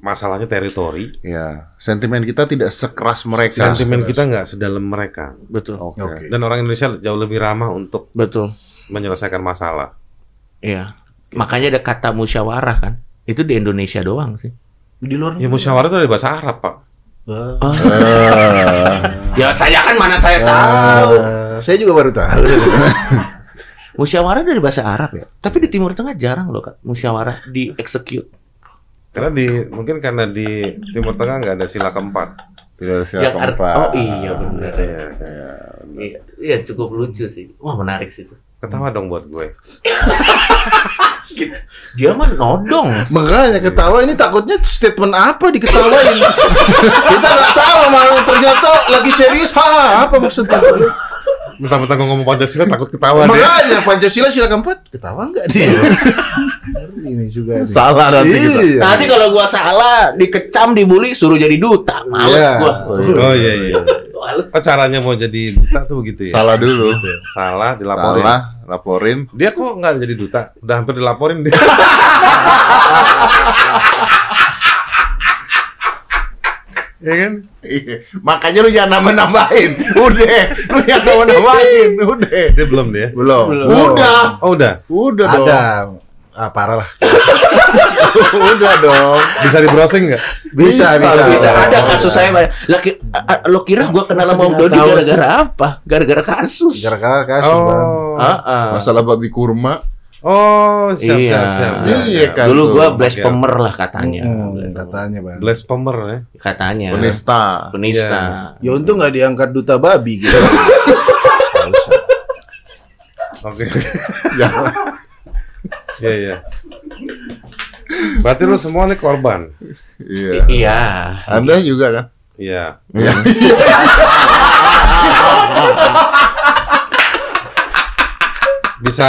masalahnya teritori. Ya, sentimen kita tidak sekeras mereka. Sentimen kita nggak sedalam mereka. Betul. Oke. Oke. Dan orang Indonesia jauh lebih ramah untuk Betul. menyelesaikan masalah. Iya. Makanya ada kata musyawarah kan. Itu di Indonesia doang sih. Di luar Ya musyawarah itu dari bahasa Arab, Pak. Ah. Eh, Ya saya kan mana saya tahu. Ah, saya juga baru tahu. Musyawarah dari bahasa Arab ya. Tapi di Timur Tengah jarang loh Kak. Musyawarah di execute. Karena di mungkin karena di Timur Tengah nggak ada sila keempat. tidak ada sila Yang ar- keempat. oh iya benar. Iya. Iya, iya cukup lucu sih. Wah menarik sih itu. Ketawa dong buat gue. Dia mah nodong. Makanya ketawa ini takutnya statement apa diketawain. Kita nggak tahu malah ternyata lagi serius. Ha, apa maksudnya? Mentang-mentang gue ngomong Pancasila takut ketawa deh. Makanya Pancasila sila keempat ketawa nggak dia? ini juga. nih. Salah nanti kita. Iya. Nanti kalau gua salah, dikecam, dibully, suruh jadi duta. Males Iya. gua. Oh iya iya. Males. Oh caranya mau jadi duta tuh begitu ya? Salah dulu. Salah dilaporin. Salah, laporin. Dia kok nggak jadi duta? Udah hampir dilaporin dia. ya kan? Iya. Makanya lu jangan nambah-nambahin. Udah, lu jangan nambah-nambahin. Udah. Dia belum dia. Belum. Belum. Udah. Oh udah. Udah dong. Ada. Ah, parah lah. Udah dong. Bisa di browsing nggak? Bisa, Bisa, bisa. Bisa Oh, ada iya. kasus saya banyak. Lah, ki- a- a- lo kira gua kenal sama Om Dodi gara-gara apa? Gara-gara kasus. Gara-gara kasus, Bang. Oh. Ah, ah. Masalah babi kurma. Oh, siap, Iya. siap, siap, siap, Iya, kan. Dulu gua tuh. blasphemer lah katanya. Hmm, katanya, Bang. Blasphemer ya. Katanya. Penista. Penista. Ya untung nggak diangkat duta babi gitu. Nggak usah. Oke. Jangan. Iya, iya. Berarti lu semua nih korban. Iya. Iya. Anda juga kan? Iya. Iya. Bisa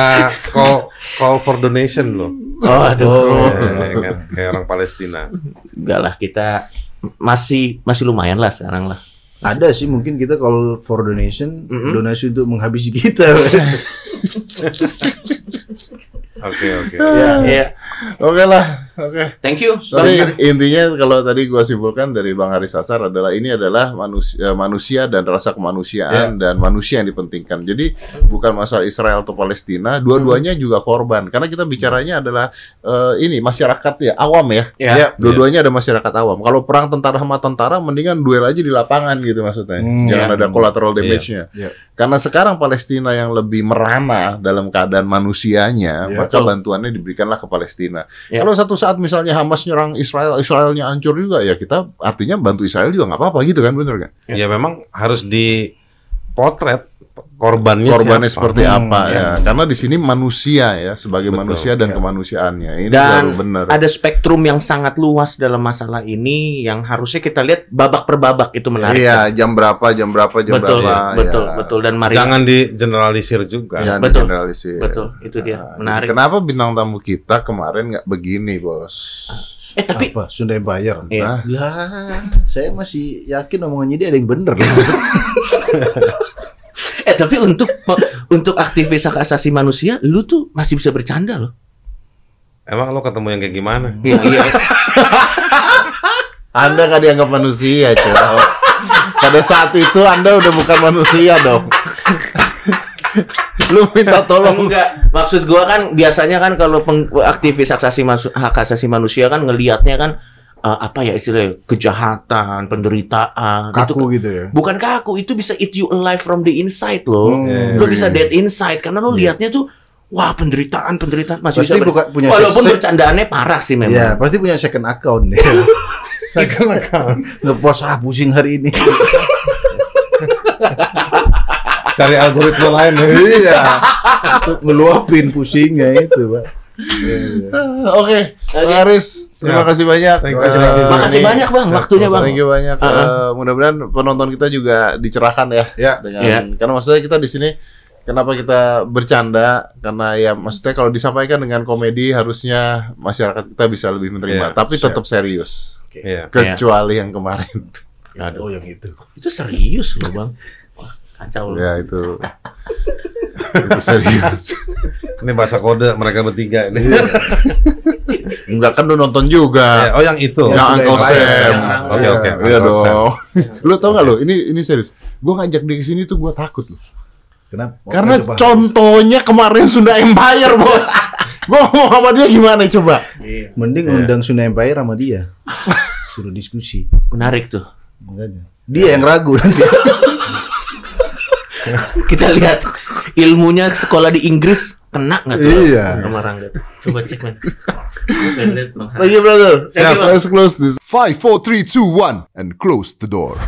call call for donation loh. Oh, aduh. Iya, kan? Kayak orang Palestina. Enggak lah, kita masih masih lumayan lah sekarang lah. Ada sih mungkin kita kalau for donation, Mm-mm. donasi untuk menghabisi kita. Oke, oke. Iya. Oke lah. Oke. Thank you. Tapi Bang. intinya kalau tadi gua simpulkan dari Bang Haris Sasar adalah ini adalah manusia, manusia dan rasa kemanusiaan dan manusia yang dipentingkan. Jadi bukan masalah Israel atau Palestina, dua-duanya juga korban. Karena kita bicaranya adalah eh, ini masyarakat ya awam ya. Ya. Ya. Dua-duanya ada masyarakat awam. Kalau perang tentara sama tentara, mendingan duel aja di lapangan gitu maksudnya. Hmm, Jangan ya. ada collateral damage-nya. Ya. Karena sekarang Palestina yang lebih merana dalam keadaan manusianya, Ya. Maka bantuannya diberikanlah ke Palestina. Ya. Kalau satu saat misalnya Hamas nyerang Israel, Israelnya hancur juga, ya kita artinya bantu Israel juga nggak apa-apa gitu kan, bener kan? Ya memang harus di potret korbannya korbannya siapa. seperti Hmm, apa iya. ya. Karena di sini manusia ya sebagai Betul, manusia dan iya. kemanusiaannya. Ini Dan baru benar. ada spektrum yang sangat luas dalam masalah ini yang harusnya kita lihat babak per babak itu menarik. Iya, jam berapa, jam berapa, jam betul, berapa. betul, ya. betul. Dan mari Jangan di generalisir juga. Jangan Betul. generalisir. betul, itu dia Nah, menarik. Kenapa bintang tamu kita kemarin nggak begini, bos? Eh tapi Apa? Sunda Empire. Iya. Lah, saya masih yakin omongannya dia ada yang bener loh. eh tapi untuk untuk aktivis hak asasi manusia, lu tuh masih bisa bercanda loh. Emang lo ketemu yang kayak gimana? Iya, iya. Anda nggak dianggap manusia, cowok. Pada saat itu Anda udah bukan manusia dong. Lu minta tolong. Enggak, maksud gua kan biasanya kan kalau aktivis hak asasi hak asasi manusia kan ngelihatnya kan eh, apa ya istilahnya kejahatan, penderitaan, itu Kaku gitu ya. bukan kaku, itu bisa eat you alive from the inside loh. Hmm. Lo bisa dead inside karena lo lihatnya tuh wah penderitaan penderitaan masih Pasti bisa buka- punya walaupun bercandaannya parah sih memang. Iya, pasti punya second account deh. second account. Ngepost ah pusing hari ini. Cari algoritma lain ya. iya. Untuk ngeluapin pusingnya itu, Pak. Ah, Oke, Bang Aris, terima Siap. kasih banyak. Siap. Makasih ini- banyak bang, waktunya bang. Thank you banyak. Uh-uh. Eh, mudah-mudahan penonton kita juga dicerahkan ya. Ya. Dengan Ya. karena maksudnya kita di sini kenapa kita bercanda karena ya maksudnya kalau disampaikan dengan komedi harusnya masyarakat kita bisa lebih menerima, Ya, tapi siap. tetap serius. Iya. Kecuali yang kemarin. Oh, yang itu. Itu serius loh bang. Kacau loh. ya itu. itu serius. Ini bahasa kode mereka bertiga ini. Enggak kan lu nonton juga. Ya, oh yang itu. Ya, yang Sam. lain. Oke, Iya, oke, Iya dong. Lu tau gak lu? Ini ini serius. Gue ngajak dia ke sini tuh gue takut loh. Kenapa? Oh, Karena coba. contohnya kemarin Sunda Empire, Bos. gue ngomong sama dia gimana coba? Iya. mending Iya. undang Sunda Empire sama dia. Suruh diskusi. Menarik tuh. Makanya. Dia yang ragu nanti. Kita lihat ilmunya sekolah di Inggris kena nggak tuh? Iya. Sama Rangga. Coba cek men. Thank you, brother. Bang. Let's close this. 5, 4, 3, 2, 1. And close the door.